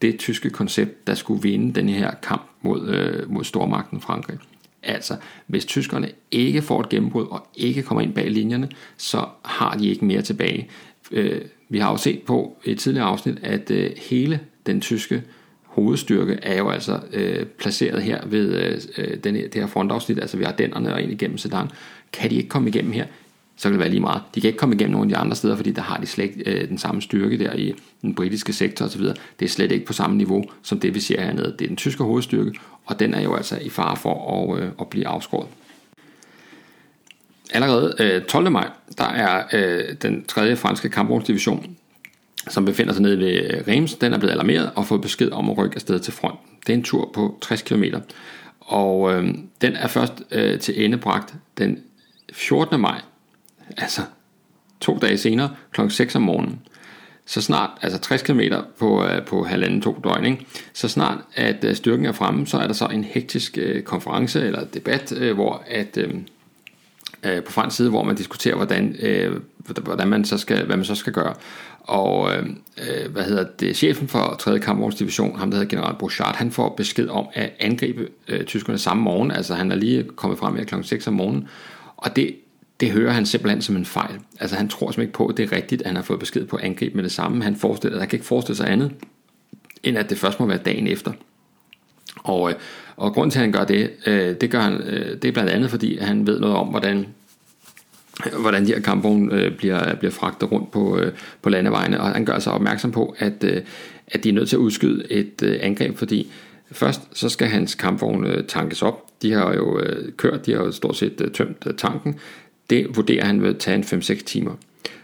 det tyske koncept, der skulle vinde den her kamp mod, øh, mod stormagten Frankrig. Altså, hvis tyskerne ikke får et gennembrud og ikke kommer ind bag linjerne, så har de ikke mere tilbage. Øh, vi har jo set på et tidligere afsnit, at øh, hele den tyske hovedstyrke er jo altså øh, placeret her ved øh, øh den den, det her frontafsnit, altså ved Ardennerne og ind igennem Sedan. Kan de ikke komme igennem her, så kan det være lige meget. De kan ikke komme igennem nogle af de andre steder, fordi der har de slet ikke øh, den samme styrke der i den britiske sektor osv. Det er slet ikke på samme niveau, som det vi ser hernede. Det er den tyske hovedstyrke, og den er jo altså i fare for at, øh, at blive afskåret allerede øh, 12. maj, der er øh, den tredje franske kampvognsdivision, som befinder sig nede ved øh, Reims, den er blevet alarmeret og fået besked om at rykke afsted til front. Det er en tur på 60 km, og øh, den er først øh, til endebragt den 14. maj, altså to dage senere, kl. 6 om morgenen. Så snart, altså 60 km på, øh, på halvanden to døgn, ikke? så snart at øh, styrken er fremme, så er der så en hektisk øh, konference eller debat, øh, hvor at øh, øh, på fransk side, hvor man diskuterer, hvordan, øh, hvordan man så skal, hvad man så skal gøre. Og øh, øh hvad hedder det, chefen for 3. kampvognsdivision, ham der hedder general Bouchard, han får besked om at angribe øh, tyskerne samme morgen, altså han er lige kommet frem her kl. 6 om morgenen, og det, det hører han simpelthen som en fejl. Altså han tror simpelthen ikke på, at det er rigtigt, at han har fået besked på at angribe med det samme. Han forestiller, han kan ikke forestille sig andet, end at det først må være dagen efter. Og, øh, og grunden til, at han gør det, øh, det gør han, øh, det er blandt andet, fordi han ved noget om, hvordan hvordan de her kampvogne øh, bliver, bliver fragtet rundt på, øh, på landevejene, og han gør sig opmærksom på, at, øh, at de er nødt til at udskyde et øh, angreb, fordi først så skal hans kampvogne øh, tankes op. De har jo øh, kørt, de har jo stort set øh, tømt øh, tanken. Det vurderer han vil tage en 5-6 timer.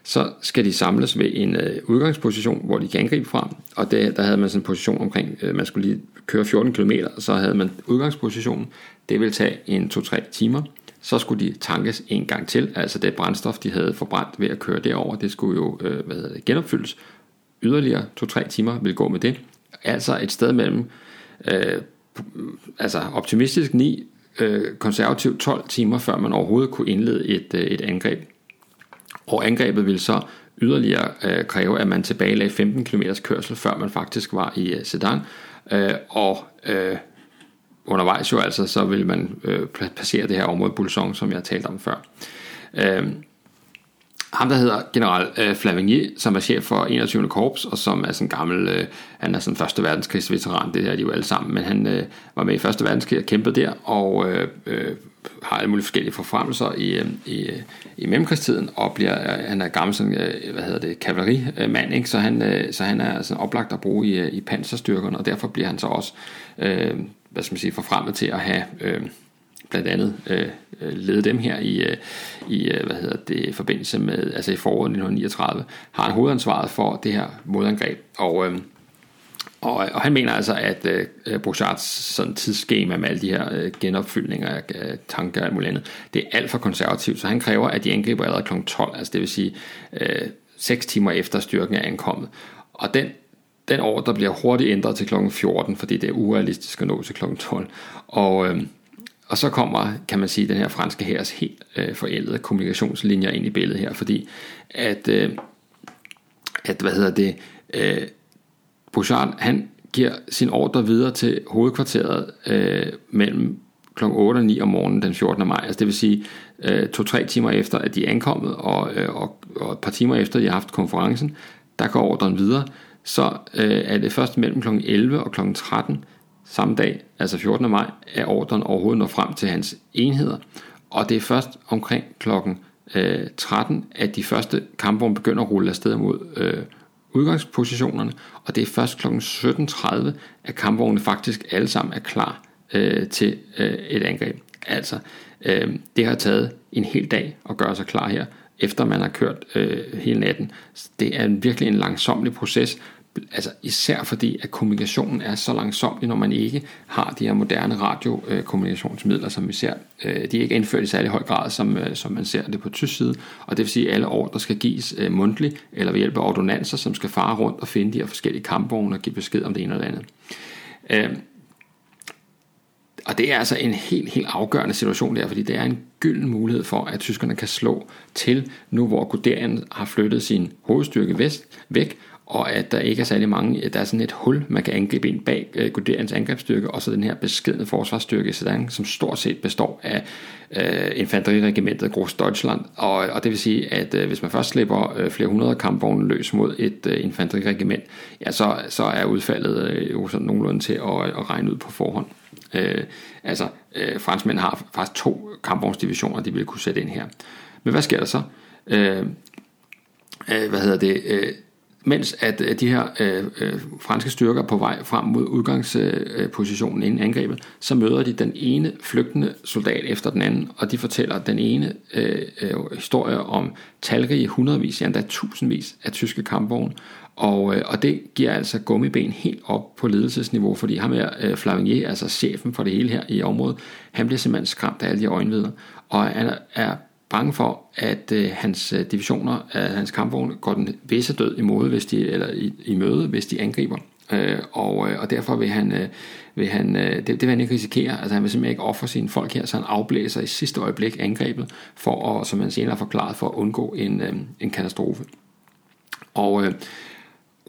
Så skal de samles ved en øh, udgangsposition, hvor de kan angribe fra, og det, der havde man sådan en position omkring, øh, man skulle lige køre 14 km, og så havde man udgangspositionen. Det vil tage en 2-3 timer så skulle de tankes en gang til, altså det brændstof, de havde forbrændt ved at køre derover, det skulle jo øh, hvad hedder det, genopfyldes. Yderligere 2-3 timer vil gå med det. Altså et sted mellem øh, altså optimistisk 9, øh, konservativt 12 timer, før man overhovedet kunne indlede et, øh, et angreb. Og angrebet ville så yderligere øh, kræve, at man tilbagelagde 15 km kørsel, før man faktisk var i øh, Sedan. Øh, og øh, undervejs jo altså, så vil man øh, passere det her område Bulsong, som jeg talte om før. Øh, ham der hedder general øh, Flavigny, som er chef for 21. korps, og som er sådan gammel, øh, han er sådan første verdenskrigsveteran, det er de jo alle sammen, men han øh, var med i første verdenskrig og kæmpede der, og øh, øh, har alle mulige forskellige forfremmelser i, øh, i, i mellemkrigstiden, og bliver, øh, han er gammel som, øh, hvad hedder det, kavalerimand, ikke? Så, han, så han er sådan oplagt at bruge i, i panserstyrkerne, og derfor bliver han så også øh, hvad skal man sige, forfremmet til at have, øh, blandt andet øh, lede dem her i, øh, i hvad hedder det, forbindelse med, altså i foråret 1939, har han hovedansvaret for det her modangreb. Og, øh, og, og han mener altså, at øh, øh, Bouchards sådan tidsskema med alle de her øh, genopfyldninger af øh, tanker og alt muligt andet, det er alt for konservativt, så han kræver, at de angriber allerede kl. 12, altså det vil sige øh, 6 timer efter styrken er ankommet. Og den, den ordre bliver hurtigt ændret til kl. 14, fordi det er urealistisk at nå til kl. 12. Og, øh, og så kommer, kan man sige, den her franske hærs helt øh, forældede kommunikationslinjer ind i billedet her, fordi at, øh, at hvad hedder det, øh, Bouchard, han giver sin ordre videre til hovedkvarteret øh, mellem kl. 8 og 9 om morgenen den 14. maj. Altså det vil sige øh, to-tre timer efter, at de er ankommet, og, øh, og, og et par timer efter, at de har haft konferencen, der går ordren videre. Så øh, er det først mellem kl. 11 og kl. 13 samme dag, altså 14. maj, at ordren overhovedet når frem til hans enheder. Og det er først omkring kl. Øh, 13, at de første kampvogne begynder at rulle afsted mod øh, udgangspositionerne, og det er først kl. 17.30, at kampvognene faktisk alle sammen er klar øh, til øh, et angreb. Altså, øh, det har taget en hel dag at gøre sig klar her, efter man har kørt øh, hele natten. Det er virkelig en langsomlig proces, altså især fordi, at kommunikationen er så langsomlig, når man ikke har de her moderne radiokommunikationsmidler, som vi ser. Øh, de er ikke indført i særlig høj grad, som, øh, som man ser det på tysk side, og det vil sige, at alle ordre skal gives øh, mundtligt, eller ved hjælp af ordonanser, som skal fare rundt og finde de her forskellige kampvogne og give besked om det ene eller andet. Og det er altså en helt, helt afgørende situation der, fordi det er en gylden mulighed for, at tyskerne kan slå til, nu hvor Guderian har flyttet sin hovedstyrke vest, væk, og at der ikke er særlig mange, der er sådan et hul, man kan angribe ind bag øh, Guderians angrebsstyrke, og så den her beskedne forsvarsstyrke i Sedan, som stort set består af øh, infanteriregimentet Groß Deutschland, og, og det vil sige, at øh, hvis man først slipper øh, flere hundrede kampvogne løs mod et øh, infanteriregiment, ja, så, så er udfaldet øh, jo sådan nogenlunde til at, at regne ud på forhånd. Øh, altså, øh, franskmænd har faktisk to kampvognsdivisioner, de vil kunne sætte ind her. Men hvad sker der så? Øh, øh, hvad hedder det? Øh, mens at øh, de her øh, øh, franske styrker på vej frem mod udgangspositionen øh, inden angrebet, så møder de den ene flygtende soldat efter den anden, og de fortæller den ene øh, øh, historie om talrige hundredvis, ja endda tusindvis af tyske kampvogne, og, øh, og det giver altså gummiben helt op på ledelsesniveau, fordi ham her, øh, Flavigny, altså chefen for det hele her i området, han bliver simpelthen skræmt af alle de øjenvidder, og han er bange for, at øh, hans øh, divisioner af hans kampvogne går den visse død i mode, hvis de, eller i, i møde, hvis de angriber. Øh, og, øh, og derfor vil han, øh, vil han øh, det, det vil han ikke risikere, altså han vil simpelthen ikke ofre sine folk her, så han afblæser i sidste øjeblik angrebet, for at, som han senere har forklaret, for at undgå en, øh, en katastrofe. Og øh,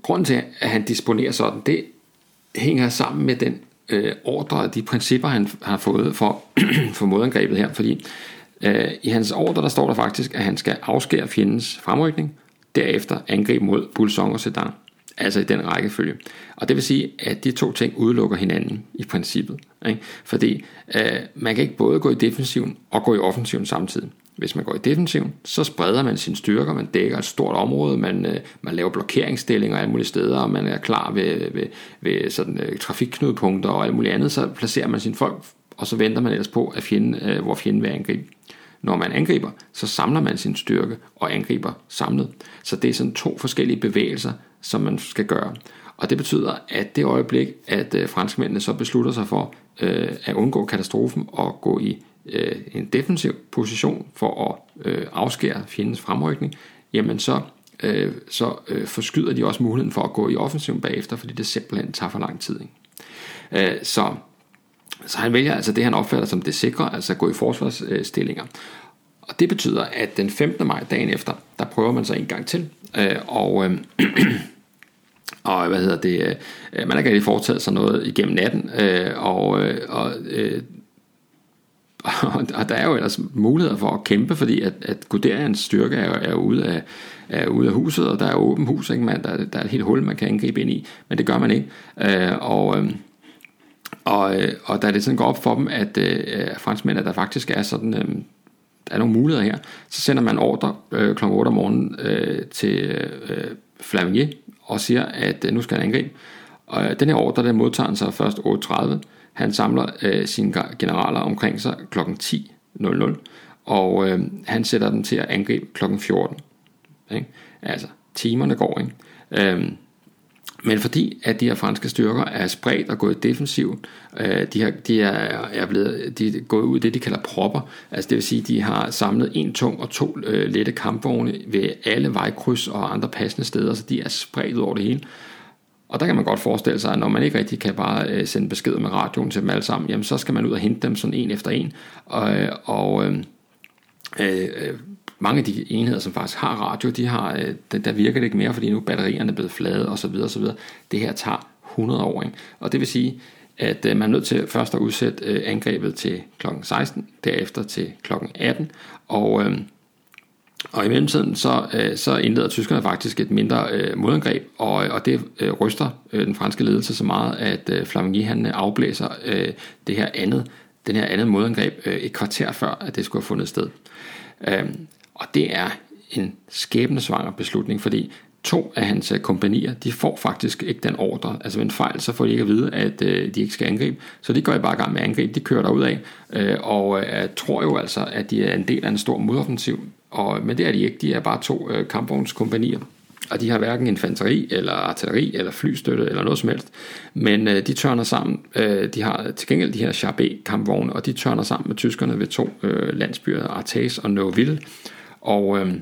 grunden til, at han disponerer sådan, det hænger sammen med den øh, ordre og de principper, han har fået for, for modangrebet her, fordi Øh, I hans ordre der står der faktisk, at han skal afskære fjendens fremrykning, derefter angribe mod Bulsong og Sedan. Altså i den rækkefølge. Og det vil sige, at de to ting udelukker hinanden i princippet. Ikke? Fordi øh, man kan ikke både gå i defensiven og gå i offensiven samtidig. Hvis man går i defensiven, så spreder man sine styrker, man dækker et stort område, man, øh, man laver blokeringsstillinger alle mulige steder, og man er klar ved, ved, ved sådan, øh, trafikknudepunkter og alt muligt andet, så placerer man sine folk, og så venter man ellers på, at fjenden, øh, hvor fjenden vil angribe. Når man angriber, så samler man sin styrke og angriber samlet. Så det er sådan to forskellige bevægelser, som man skal gøre. Og det betyder, at det øjeblik, at øh, franskmændene så beslutter sig for øh, at undgå katastrofen og gå i øh, en defensiv position for at øh, afskære fjendens fremrykning, jamen så, øh, så øh, forskyder de også muligheden for at gå i offensiv bagefter, fordi det simpelthen tager for lang tid. Ikke? Øh, så så han vælger altså det, han opfatter som det sikre, altså at gå i forsvarsstillinger. Og det betyder, at den 15. maj, dagen efter, der prøver man så en gang til. Øh, og, øh, og hvad hedder det, øh, man har ikke rigtig foretaget sig noget igennem natten, øh, og, øh, øh, og, og der er jo ellers muligheder for at kæmpe, fordi at, at Guderians styrke er, er ude af, er ude af huset, og der er åben hus, ikke? Man, der, der er et helt hul, man kan angribe ind i, men det gør man ikke. Og, og, øh, og da det sådan går op for dem, at øh, franskmændene, der faktisk er sådan, øh, der er nogle muligheder her, så sender man ordre øh, kl. 8 om morgenen øh, til øh, Flavigny og siger, at øh, nu skal han angribe. Og øh, den her ordre, den modtager han sig først 8.30. Han samler øh, sine generaler omkring sig kl. 10.00, og øh, han sætter dem til at angribe kl. 14. Ikke? Altså, timerne går, ikke? Øh, men fordi at de her franske styrker er spredt og gået defensivt, øh, de, har, de, er, er blevet, de er gået ud i det, de kalder propper, altså det vil sige, de har samlet en tung og to øh, lette kampvogne ved alle vejkryds og andre passende steder, så de er spredt over det hele. Og der kan man godt forestille sig, at når man ikke rigtig kan bare øh, sende beskeder med radioen til dem alle sammen, jamen så skal man ud og hente dem sådan en efter en. Og, øh, og øh, øh, øh mange af de enheder, som faktisk har radio, de har, øh, der virker det ikke mere, fordi nu batterierne er blevet flade osv. osv. Det her tager 100 år. Ikke? Og det vil sige, at øh, man er nødt til først at udsætte øh, angrebet til kl. 16, derefter til kl. 18, og, øh, og i mellemtiden så, øh, så indleder tyskerne faktisk et mindre øh, modangreb, og, øh, og det øh, ryster øh, den franske ledelse så meget, at øh, Flamingi han øh, afblæser øh, det her andet, den her andet modangreb øh, et kvarter før, at det skulle have fundet sted. Øh, og det er en skæbnesvanger beslutning, fordi to af hans øh, kompanier, de får faktisk ikke den ordre. Altså ved en fejl, så får de ikke at vide, at øh, de ikke skal angribe. Så de går i bare i gang med at angribe, de kører derud af, øh, og øh, tror jo altså, at de er en del af en stor modoffensiv. Og, men det er de ikke, de er bare to øh, kampvognskompanier. Og de har hverken infanteri, eller artilleri, eller flystøtte, eller noget som helst. Men øh, de tørner sammen, øh, de har til gengæld de her Char kampvogne, og de tørner sammen med tyskerne ved to øh, landsbyer, Artes og Neuville. Og øh,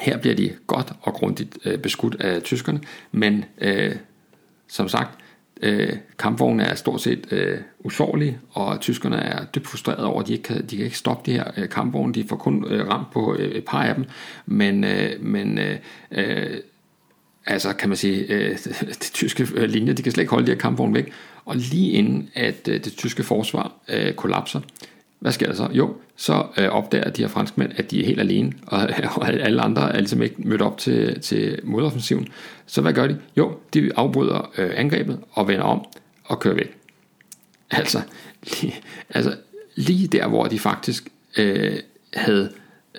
her bliver de godt og grundigt øh, beskudt af tyskerne, men øh, som sagt, øh, kampvognene er stort set øh, usårlige, og tyskerne er dybt frustrerede over, at de ikke kan, de kan ikke stoppe de her øh, kampvogne. De får kun øh, ramt på øh, et par af dem, men, øh, men øh, øh, altså kan man sige, øh, de tyske øh, linjer, de kan slet ikke holde de her kampvogne væk. Og lige inden at øh, det tyske forsvar øh, kollapser, hvad sker der så? Jo, så øh, opdager de her franskmænd, at de er helt alene, og, og alle andre er ligesom ikke mødt op til, til modoffensiven. Så hvad gør de? Jo, de afbryder øh, angrebet og vender om og kører væk. Altså lige, altså, lige der, hvor de faktisk øh, havde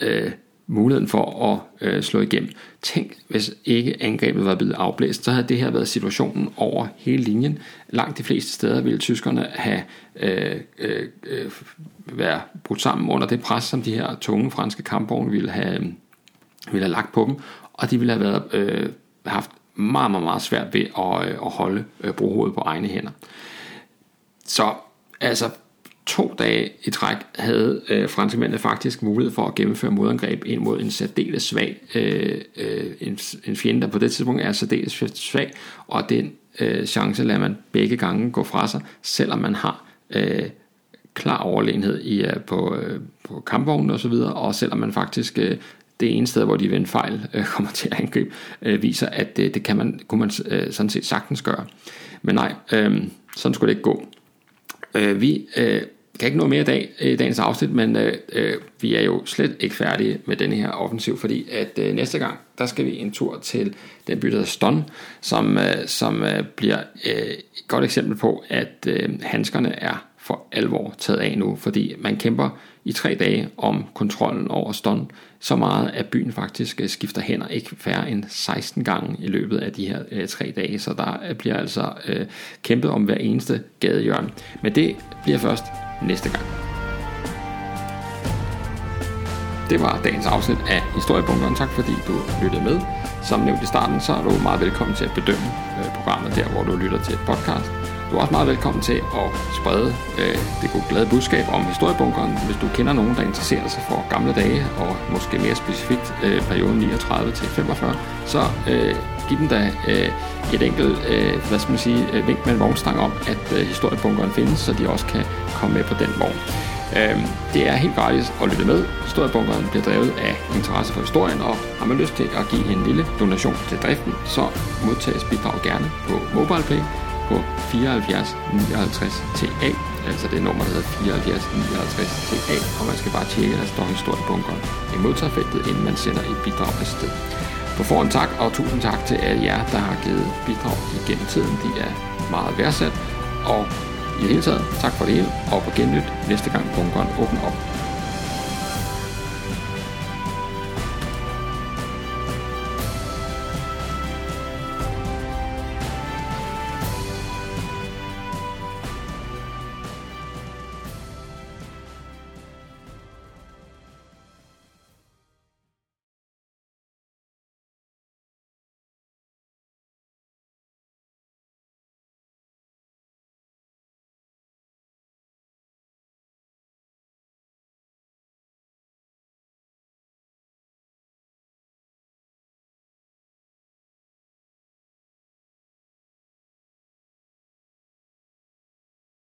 øh, muligheden for at øh, slå igennem. Tænk, hvis ikke angrebet var blevet afblæst, så havde det her været situationen over hele linjen. Langt de fleste steder ville tyskerne have øh, øh, øh været brudt sammen under det pres, som de her tunge franske kampvogne ville have, øh, ville have lagt på dem, og de ville have været, øh, haft meget, meget, meget svært ved at, øh, at holde øh, brohovedet på egne hænder. Så altså to dage i træk havde øh, franskmændene faktisk mulighed for at gennemføre modangreb ind mod en særdeles svag, øh, øh, en, en fjende, der på det tidspunkt er særdeles svag, og den øh, chance lader man begge gange gå fra sig, selvom man har øh, klar overlegenhed i, øh, på, øh, på kampvognen osv., og, og selvom man faktisk øh, det ene sted, hvor de ved en fejl øh, kommer til at angribe, øh, viser, at det, det kan man, kunne man øh, sådan set sagtens gøre. Men nej, øh, sådan skulle det ikke gå. Øh, vi øh, kan ikke nå mere i dag i dagens afsnit, men øh, øh, vi er jo slet ikke færdige med denne her offensiv, fordi at øh, næste gang, der skal vi en tur til den by, der hedder Ston, som, øh, som øh, bliver øh, et godt eksempel på, at øh, handskerne er for alvor taget af nu, fordi man kæmper i tre dage om kontrollen over Ston, så meget at byen faktisk øh, skifter hænder ikke færre end 16 gange i løbet af de her øh, tre dage, så der øh, bliver altså øh, kæmpet om hver eneste gadehjørne. Men det bliver først næste gang. Det var dagens afsnit af Historiebunkeren. Tak fordi du lyttede med. Som nævnt i starten, så er du meget velkommen til at bedømme øh, programmet der, hvor du lytter til et podcast. Du er også meget velkommen til at sprede øh, det gode glade budskab om historiebunkeren, hvis du kender nogen, der interesserer sig for gamle dage, og måske mere specifikt øh, perioden 39 til 45, så øh, giv dem da øh, et enkelt, øh, hvad skal man sige, øh, vink med en vognstang om, at øh, historiebunkeren findes, så de også kan komme med på den vogn. Øh, det er helt gratis at lytte med. Historiebunkeren bliver drevet af interesse for historien, og har man lyst til at give en lille donation til driften, så modtages bidrag gerne på MobilePay 74 59 TA, altså det nummer, der hedder 74 59 TA, og man skal bare tjekke, at der står en stor i modtagerfeltet, inden man sender et bidrag afsted. På forhånd tak, og tusind tak til alle jer, der har givet bidrag igennem tiden. De er meget værdsat, og i det hele taget, tak for det hele, og på gennyt næste gang bunkeren åbner op.